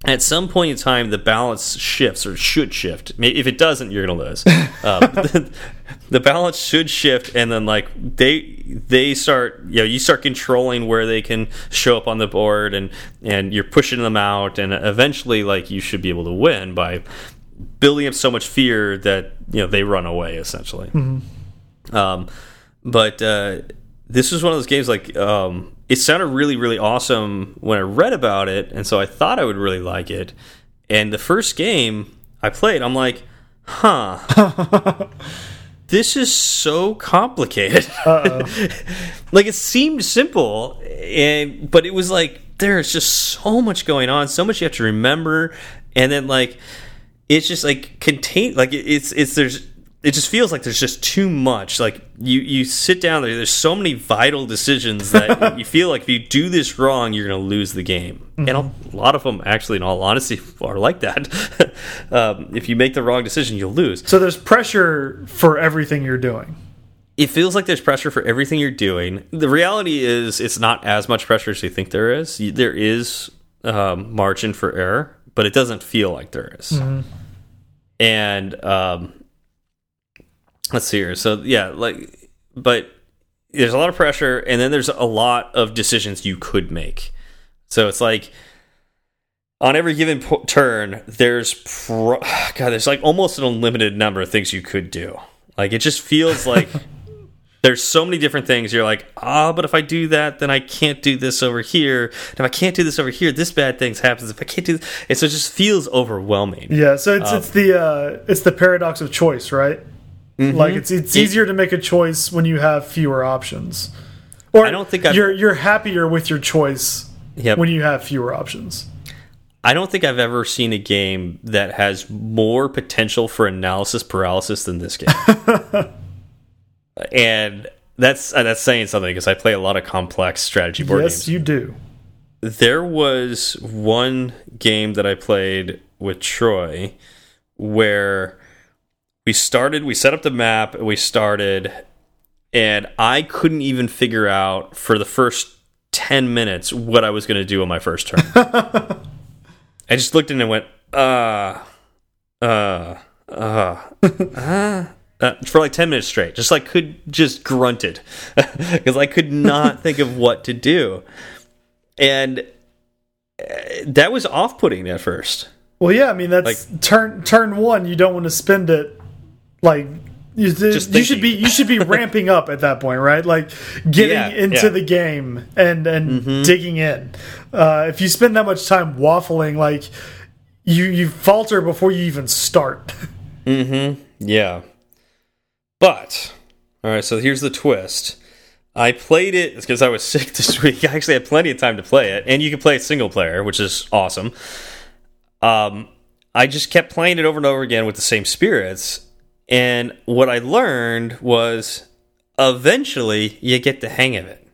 at some point in time, the balance shifts or should shift. If it doesn't, you're gonna lose. [LAUGHS] um, the, [LAUGHS] the balance should shift, and then like they they start, you know, you start controlling where they can show up on the board, and and you're pushing them out, and eventually, like you should be able to win by building up so much fear that you know they run away essentially. Um, but uh, this was one of those games like um, it sounded really really awesome when I read about it, and so I thought I would really like it. And the first game I played, I'm like, huh. [LAUGHS] This is so complicated. [LAUGHS] like it seemed simple, and but it was like there's just so much going on, so much you have to remember, and then like it's just like contain like it's it's there's it just feels like there's just too much like you you sit down there there's so many vital decisions that [LAUGHS] you feel like if you do this wrong you're going to lose the game and a lot of them actually in all honesty [LAUGHS] are like that [LAUGHS] um, if you make the wrong decision you'll lose So there's pressure for everything you're doing. it feels like there's pressure for everything you're doing. The reality is, it's not as much pressure as you think there is. There is um, margin for error, but it doesn't feel like there is. And um, let's see here. So yeah, like, but there's a lot of pressure, and then there's a lot of decisions you could make. So it's like on every given turn, there's pro [SIGHS] God, there's like almost an unlimited number of things you could do. Like it just feels like [LAUGHS] there's so many different things. You're like, ah, but if I do that, then I can't do this over here. And if I can't do this over here, this bad things happens. If I can't do this, and so it just feels overwhelming. Yeah, so it's Um, it's the uh, it's the paradox of choice, right? Mm-hmm. Like it's it's easier to make a choice when you have fewer options. Or I don't think I've- you're you're happier with your choice Yep. when you have fewer options. I don't think I've ever seen a game that has more potential for analysis paralysis than this game. [LAUGHS] and that's uh, that's saying something because I play a lot of complex strategy board yes, games. you do. there was one game that I played with Troy where we started, we set up the map, and we started, and I couldn't even figure out for the first 10 minutes what I was going to do on my first turn. [LAUGHS] I just looked in and went, uh, uh, uh, uh. Uh, for like 10 minutes straight just like could just grunted [LAUGHS] because i could not think of what to do and uh, that was off-putting at first Well, yeah, I mean that's turn turn one. You don't want to spend it like you, you should be you should be [LAUGHS] ramping up at that point, right? Like getting Yeah, into yeah. Mm-hmm. the game and and digging in. Uh, if you spend that much time waffling, like you you falter before you even start. [LAUGHS] Hmm. Yeah but all right so here's the twist I played it because I was [LAUGHS] sick this week. I actually had plenty of time to play it, and you can play it single player, which is awesome. Um, I just kept playing it over and over again with the same spirits, and what I learned was eventually you get the hang of it,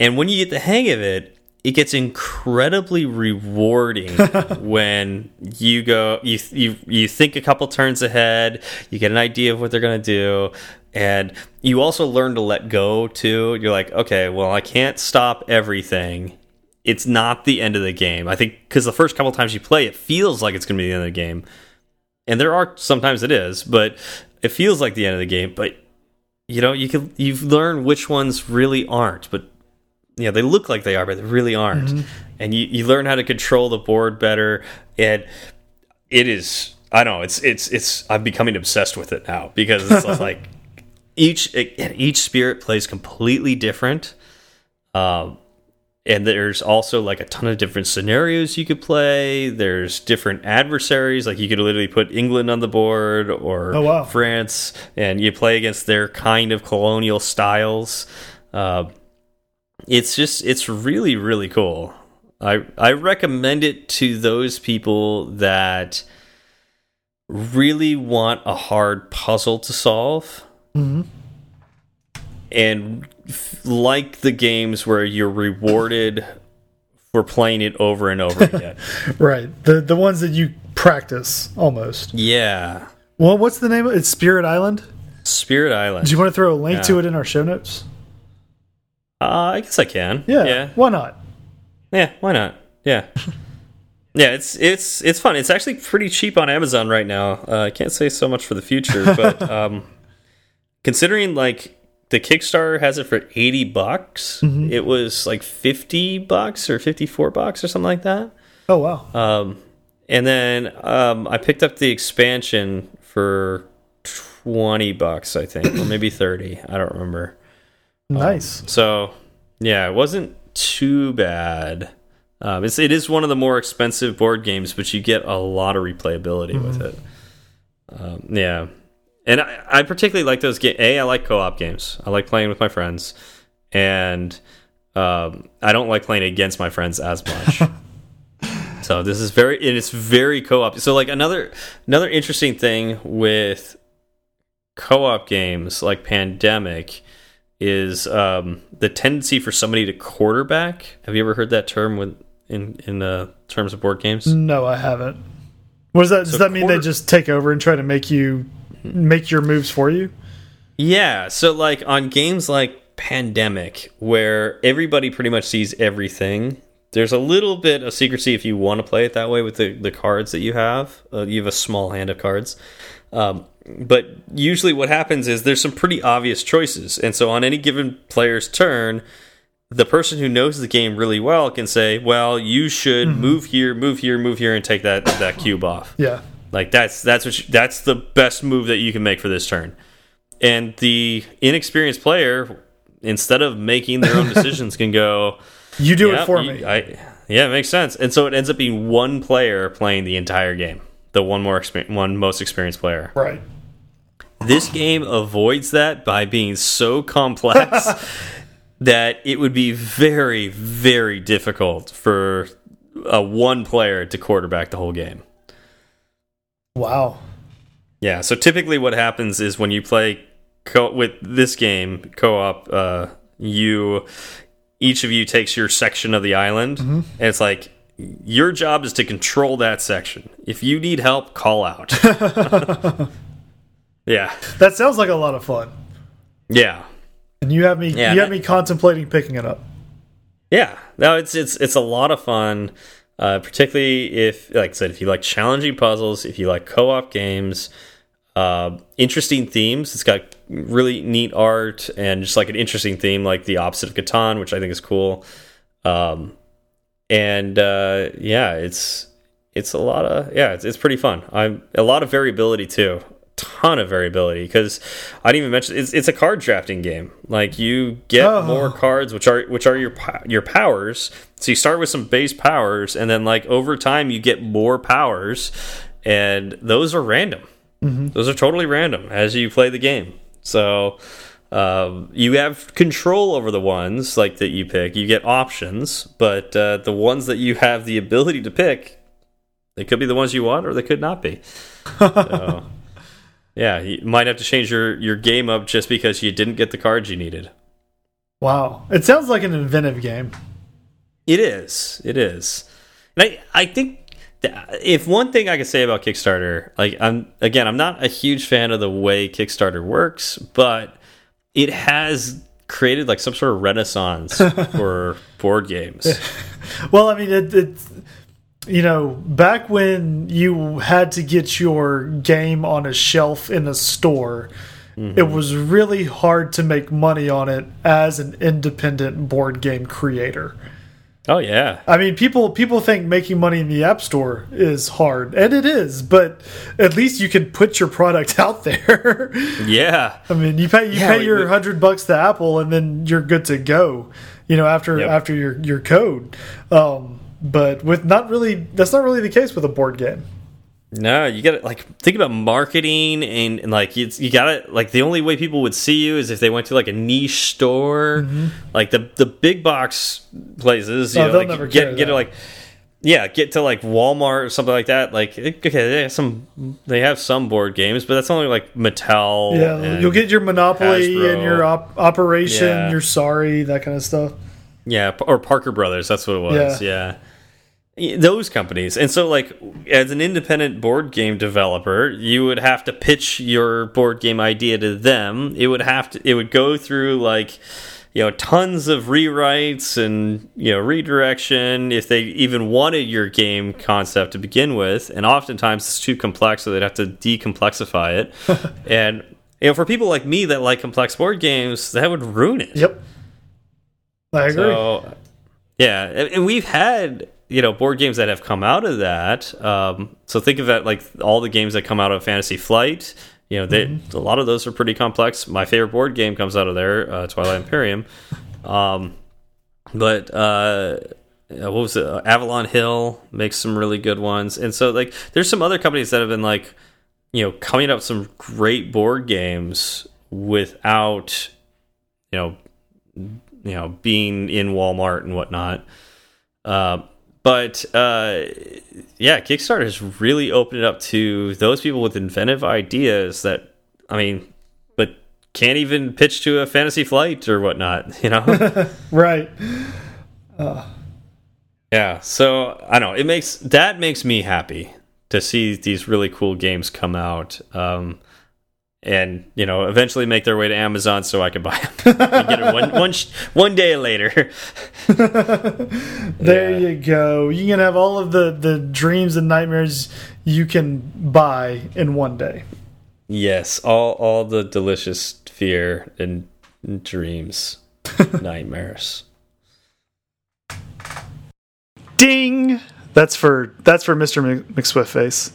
and when you get the hang of it, it gets incredibly rewarding [LAUGHS] when you go you you you think a couple turns ahead, you get an idea of what they're going to do and you also learn to let go too. You're like, okay, well, I can't stop everything. It's not the end of the game. I think cuz the first couple times you play it feels like it's going to be the end of the game. And there are sometimes it is, but it feels like the end of the game, but you know, you can you've learned which ones really aren't, but you know they look like they are, but they really aren't. Mm -hmm. And you you learn how to control the board better, and it is I don't know it's it's it's I'm becoming obsessed with it now because it's [LAUGHS] like each each spirit plays completely different. Um, and there's also like a ton of different scenarios you could play. There's different adversaries, like you could literally put England on the board or oh, wow. France, and you play against their kind of colonial styles. Uh, it's just it's really really cool. I I recommend it to those people that really want a hard puzzle to solve. Mm -hmm. And like the games where you're rewarded for playing it over and over again. [LAUGHS] right. The the ones that you practice almost. Yeah. Well, what's the name of it? It's Spirit Island? Spirit Island. Do you want to throw a link yeah. to it in our show notes? Uh, I guess I can. Yeah. Yeah. Why not? Yeah. Why not? Yeah. [LAUGHS] yeah. It's it's it's fun. It's actually pretty cheap on Amazon right now. Uh, I can't say so much for the future, but [LAUGHS] um, considering like the Kickstarter has it for eighty bucks, mm -hmm. it was like fifty bucks or fifty four bucks or something like that. Oh wow. Um, and then um, I picked up the expansion for twenty bucks, I think, or maybe [CLEARS THROAT] thirty. I don't remember. Nice. Um, so yeah, it wasn't too bad. Um, it's it is one of the more expensive board games, but you get a lot of replayability mm -hmm. with it. Um, yeah, and I, I particularly like those games. A, I like co-op games. I like playing with my friends, and um, I don't like playing against my friends as much. [LAUGHS] so this is very and it's very co-op. So like another another interesting thing with co-op games like Pandemic is um, the tendency for somebody to quarterback. Have you ever heard that term with in in uh, terms of board games? No, I haven't. What does that? Does that mean they just take over and try to make you make your moves for you? Yeah. So like on games like Pandemic, where everybody pretty much sees everything. There's a little bit of secrecy if you want to play it that way with the, the cards that you have. Uh, you have a small hand of cards. Um, but usually what happens is there's some pretty obvious choices. And so on any given player's turn, the person who knows the game really well can say, "Well, you should mm -hmm. move here, move here, move here, and take that that cube off." Yeah, like that's that's what you, that's the best move that you can make for this turn. And the inexperienced player, instead of making their own [LAUGHS] decisions, can go, "You do it for you, me." I, yeah, it makes sense. And so it ends up being one player playing the entire game, the one more one most experienced player. Right. This game avoids that by being so complex [LAUGHS] that it would be very, very difficult for a one player to quarterback the whole game. Wow. Yeah. So typically, what happens is when you play with this game co-op, uh, you each of you takes your section of the island, mm -hmm. and it's like your job is to control that section. If you need help, call out. [LAUGHS] Yeah. That sounds like a lot of fun. Yeah. And you have me yeah, you have me contemplating picking it up. Yeah. No, it's it's it's a lot of fun. Uh, particularly if like I said, if you like challenging puzzles, if you like co-op games, uh, interesting themes. It's got really neat art and just like an interesting theme, like the opposite of Catan, which I think is cool. Um, and uh, yeah, it's it's a lot of yeah, it's, it's pretty fun. I'm a lot of variability too ton of variability because I didn't even mention it's, it's a card drafting game. Like you get oh. more cards, which are which are your your powers. So you start with some base powers, and then like over time you get more powers, and those are random. Mm -hmm. Those are totally random as you play the game. So Um, you have control over the ones like that you pick. You get options, but uh, the ones that you have the ability to pick, they could be the ones you want, or they could not be. [LAUGHS] so, yeah, you might have to change your your game up just because you didn't get the cards you needed. Wow, it sounds like an inventive game. It is. It is. And I I think if one thing I can say about Kickstarter, like I'm again, I'm not a huge fan of the way Kickstarter works, but it has created like some sort of renaissance [LAUGHS] for board games. well, I mean, it, it's you know, back when you had to get your game on a shelf in a store, mm -hmm. it was really hard to make money on it as an independent board game creator. Oh yeah. I mean, people people think making money in the App Store is hard, and it is, but at least you can put your product [LAUGHS] out there. yeah. I mean, you pay you yeah, pay your hundred bucks to Apple, and then you're good to go. You know, after yep. after your your code. Um, but with not really, that's not really the case with a board game. No, you got to like think about marketing and, and like you, you got to like the only way people would see you is if they went to like a niche store, mm -hmm. like the the big box places. You oh, know, like get get to like yeah, get to like Walmart or something like that. Like okay, they have some they have some board games, but that's only like Mattel. Yeah, you'll get your Monopoly Hasbro. and your op Operation, yeah. your Sorry, that kind of stuff. Yeah, or Parker Brothers. That's what it was. Yeah. yeah those companies and so like as an independent board game developer you would have to pitch your board game idea to them it would have to it would go through like you know tons of rewrites and you know redirection if they even wanted your game concept to begin with and oftentimes it's too complex so they'd have to decomplexify it [LAUGHS] and you know for people like me that like complex board games that would ruin it yep i agree. so, yeah and we've had you know board games that have come out of that. Um, so think of that like all the games that come out of fantasy flight you know they, mm -hmm. a lot of those are pretty complex. My favorite board game comes out of there uh, twilight imperium. Um, but uh, what was it? Uh, avalon hill makes some really good ones. And so like there's some other companies that have been like you know coming up some great board games without you know you know being in walmart and whatnot uh, but uh, yeah, Kickstarter has really opened it up to those people with inventive ideas that, I mean, but can't even pitch to a fantasy flight or whatnot, [LAUGHS] you know? [LAUGHS] right. Uh. Yeah. So I don't know. It makes that makes me happy to see these really cool games come out. Um, and you know eventually make their way to Amazon so I can buy them. [LAUGHS] get it one, one, one day later. [LAUGHS] there yeah. you go. You can have all of the the dreams and nightmares you can buy in one day. Yes, all all the delicious fear and dreams, [LAUGHS] nightmares. Ding. That's for that's for Mr. McSwift face.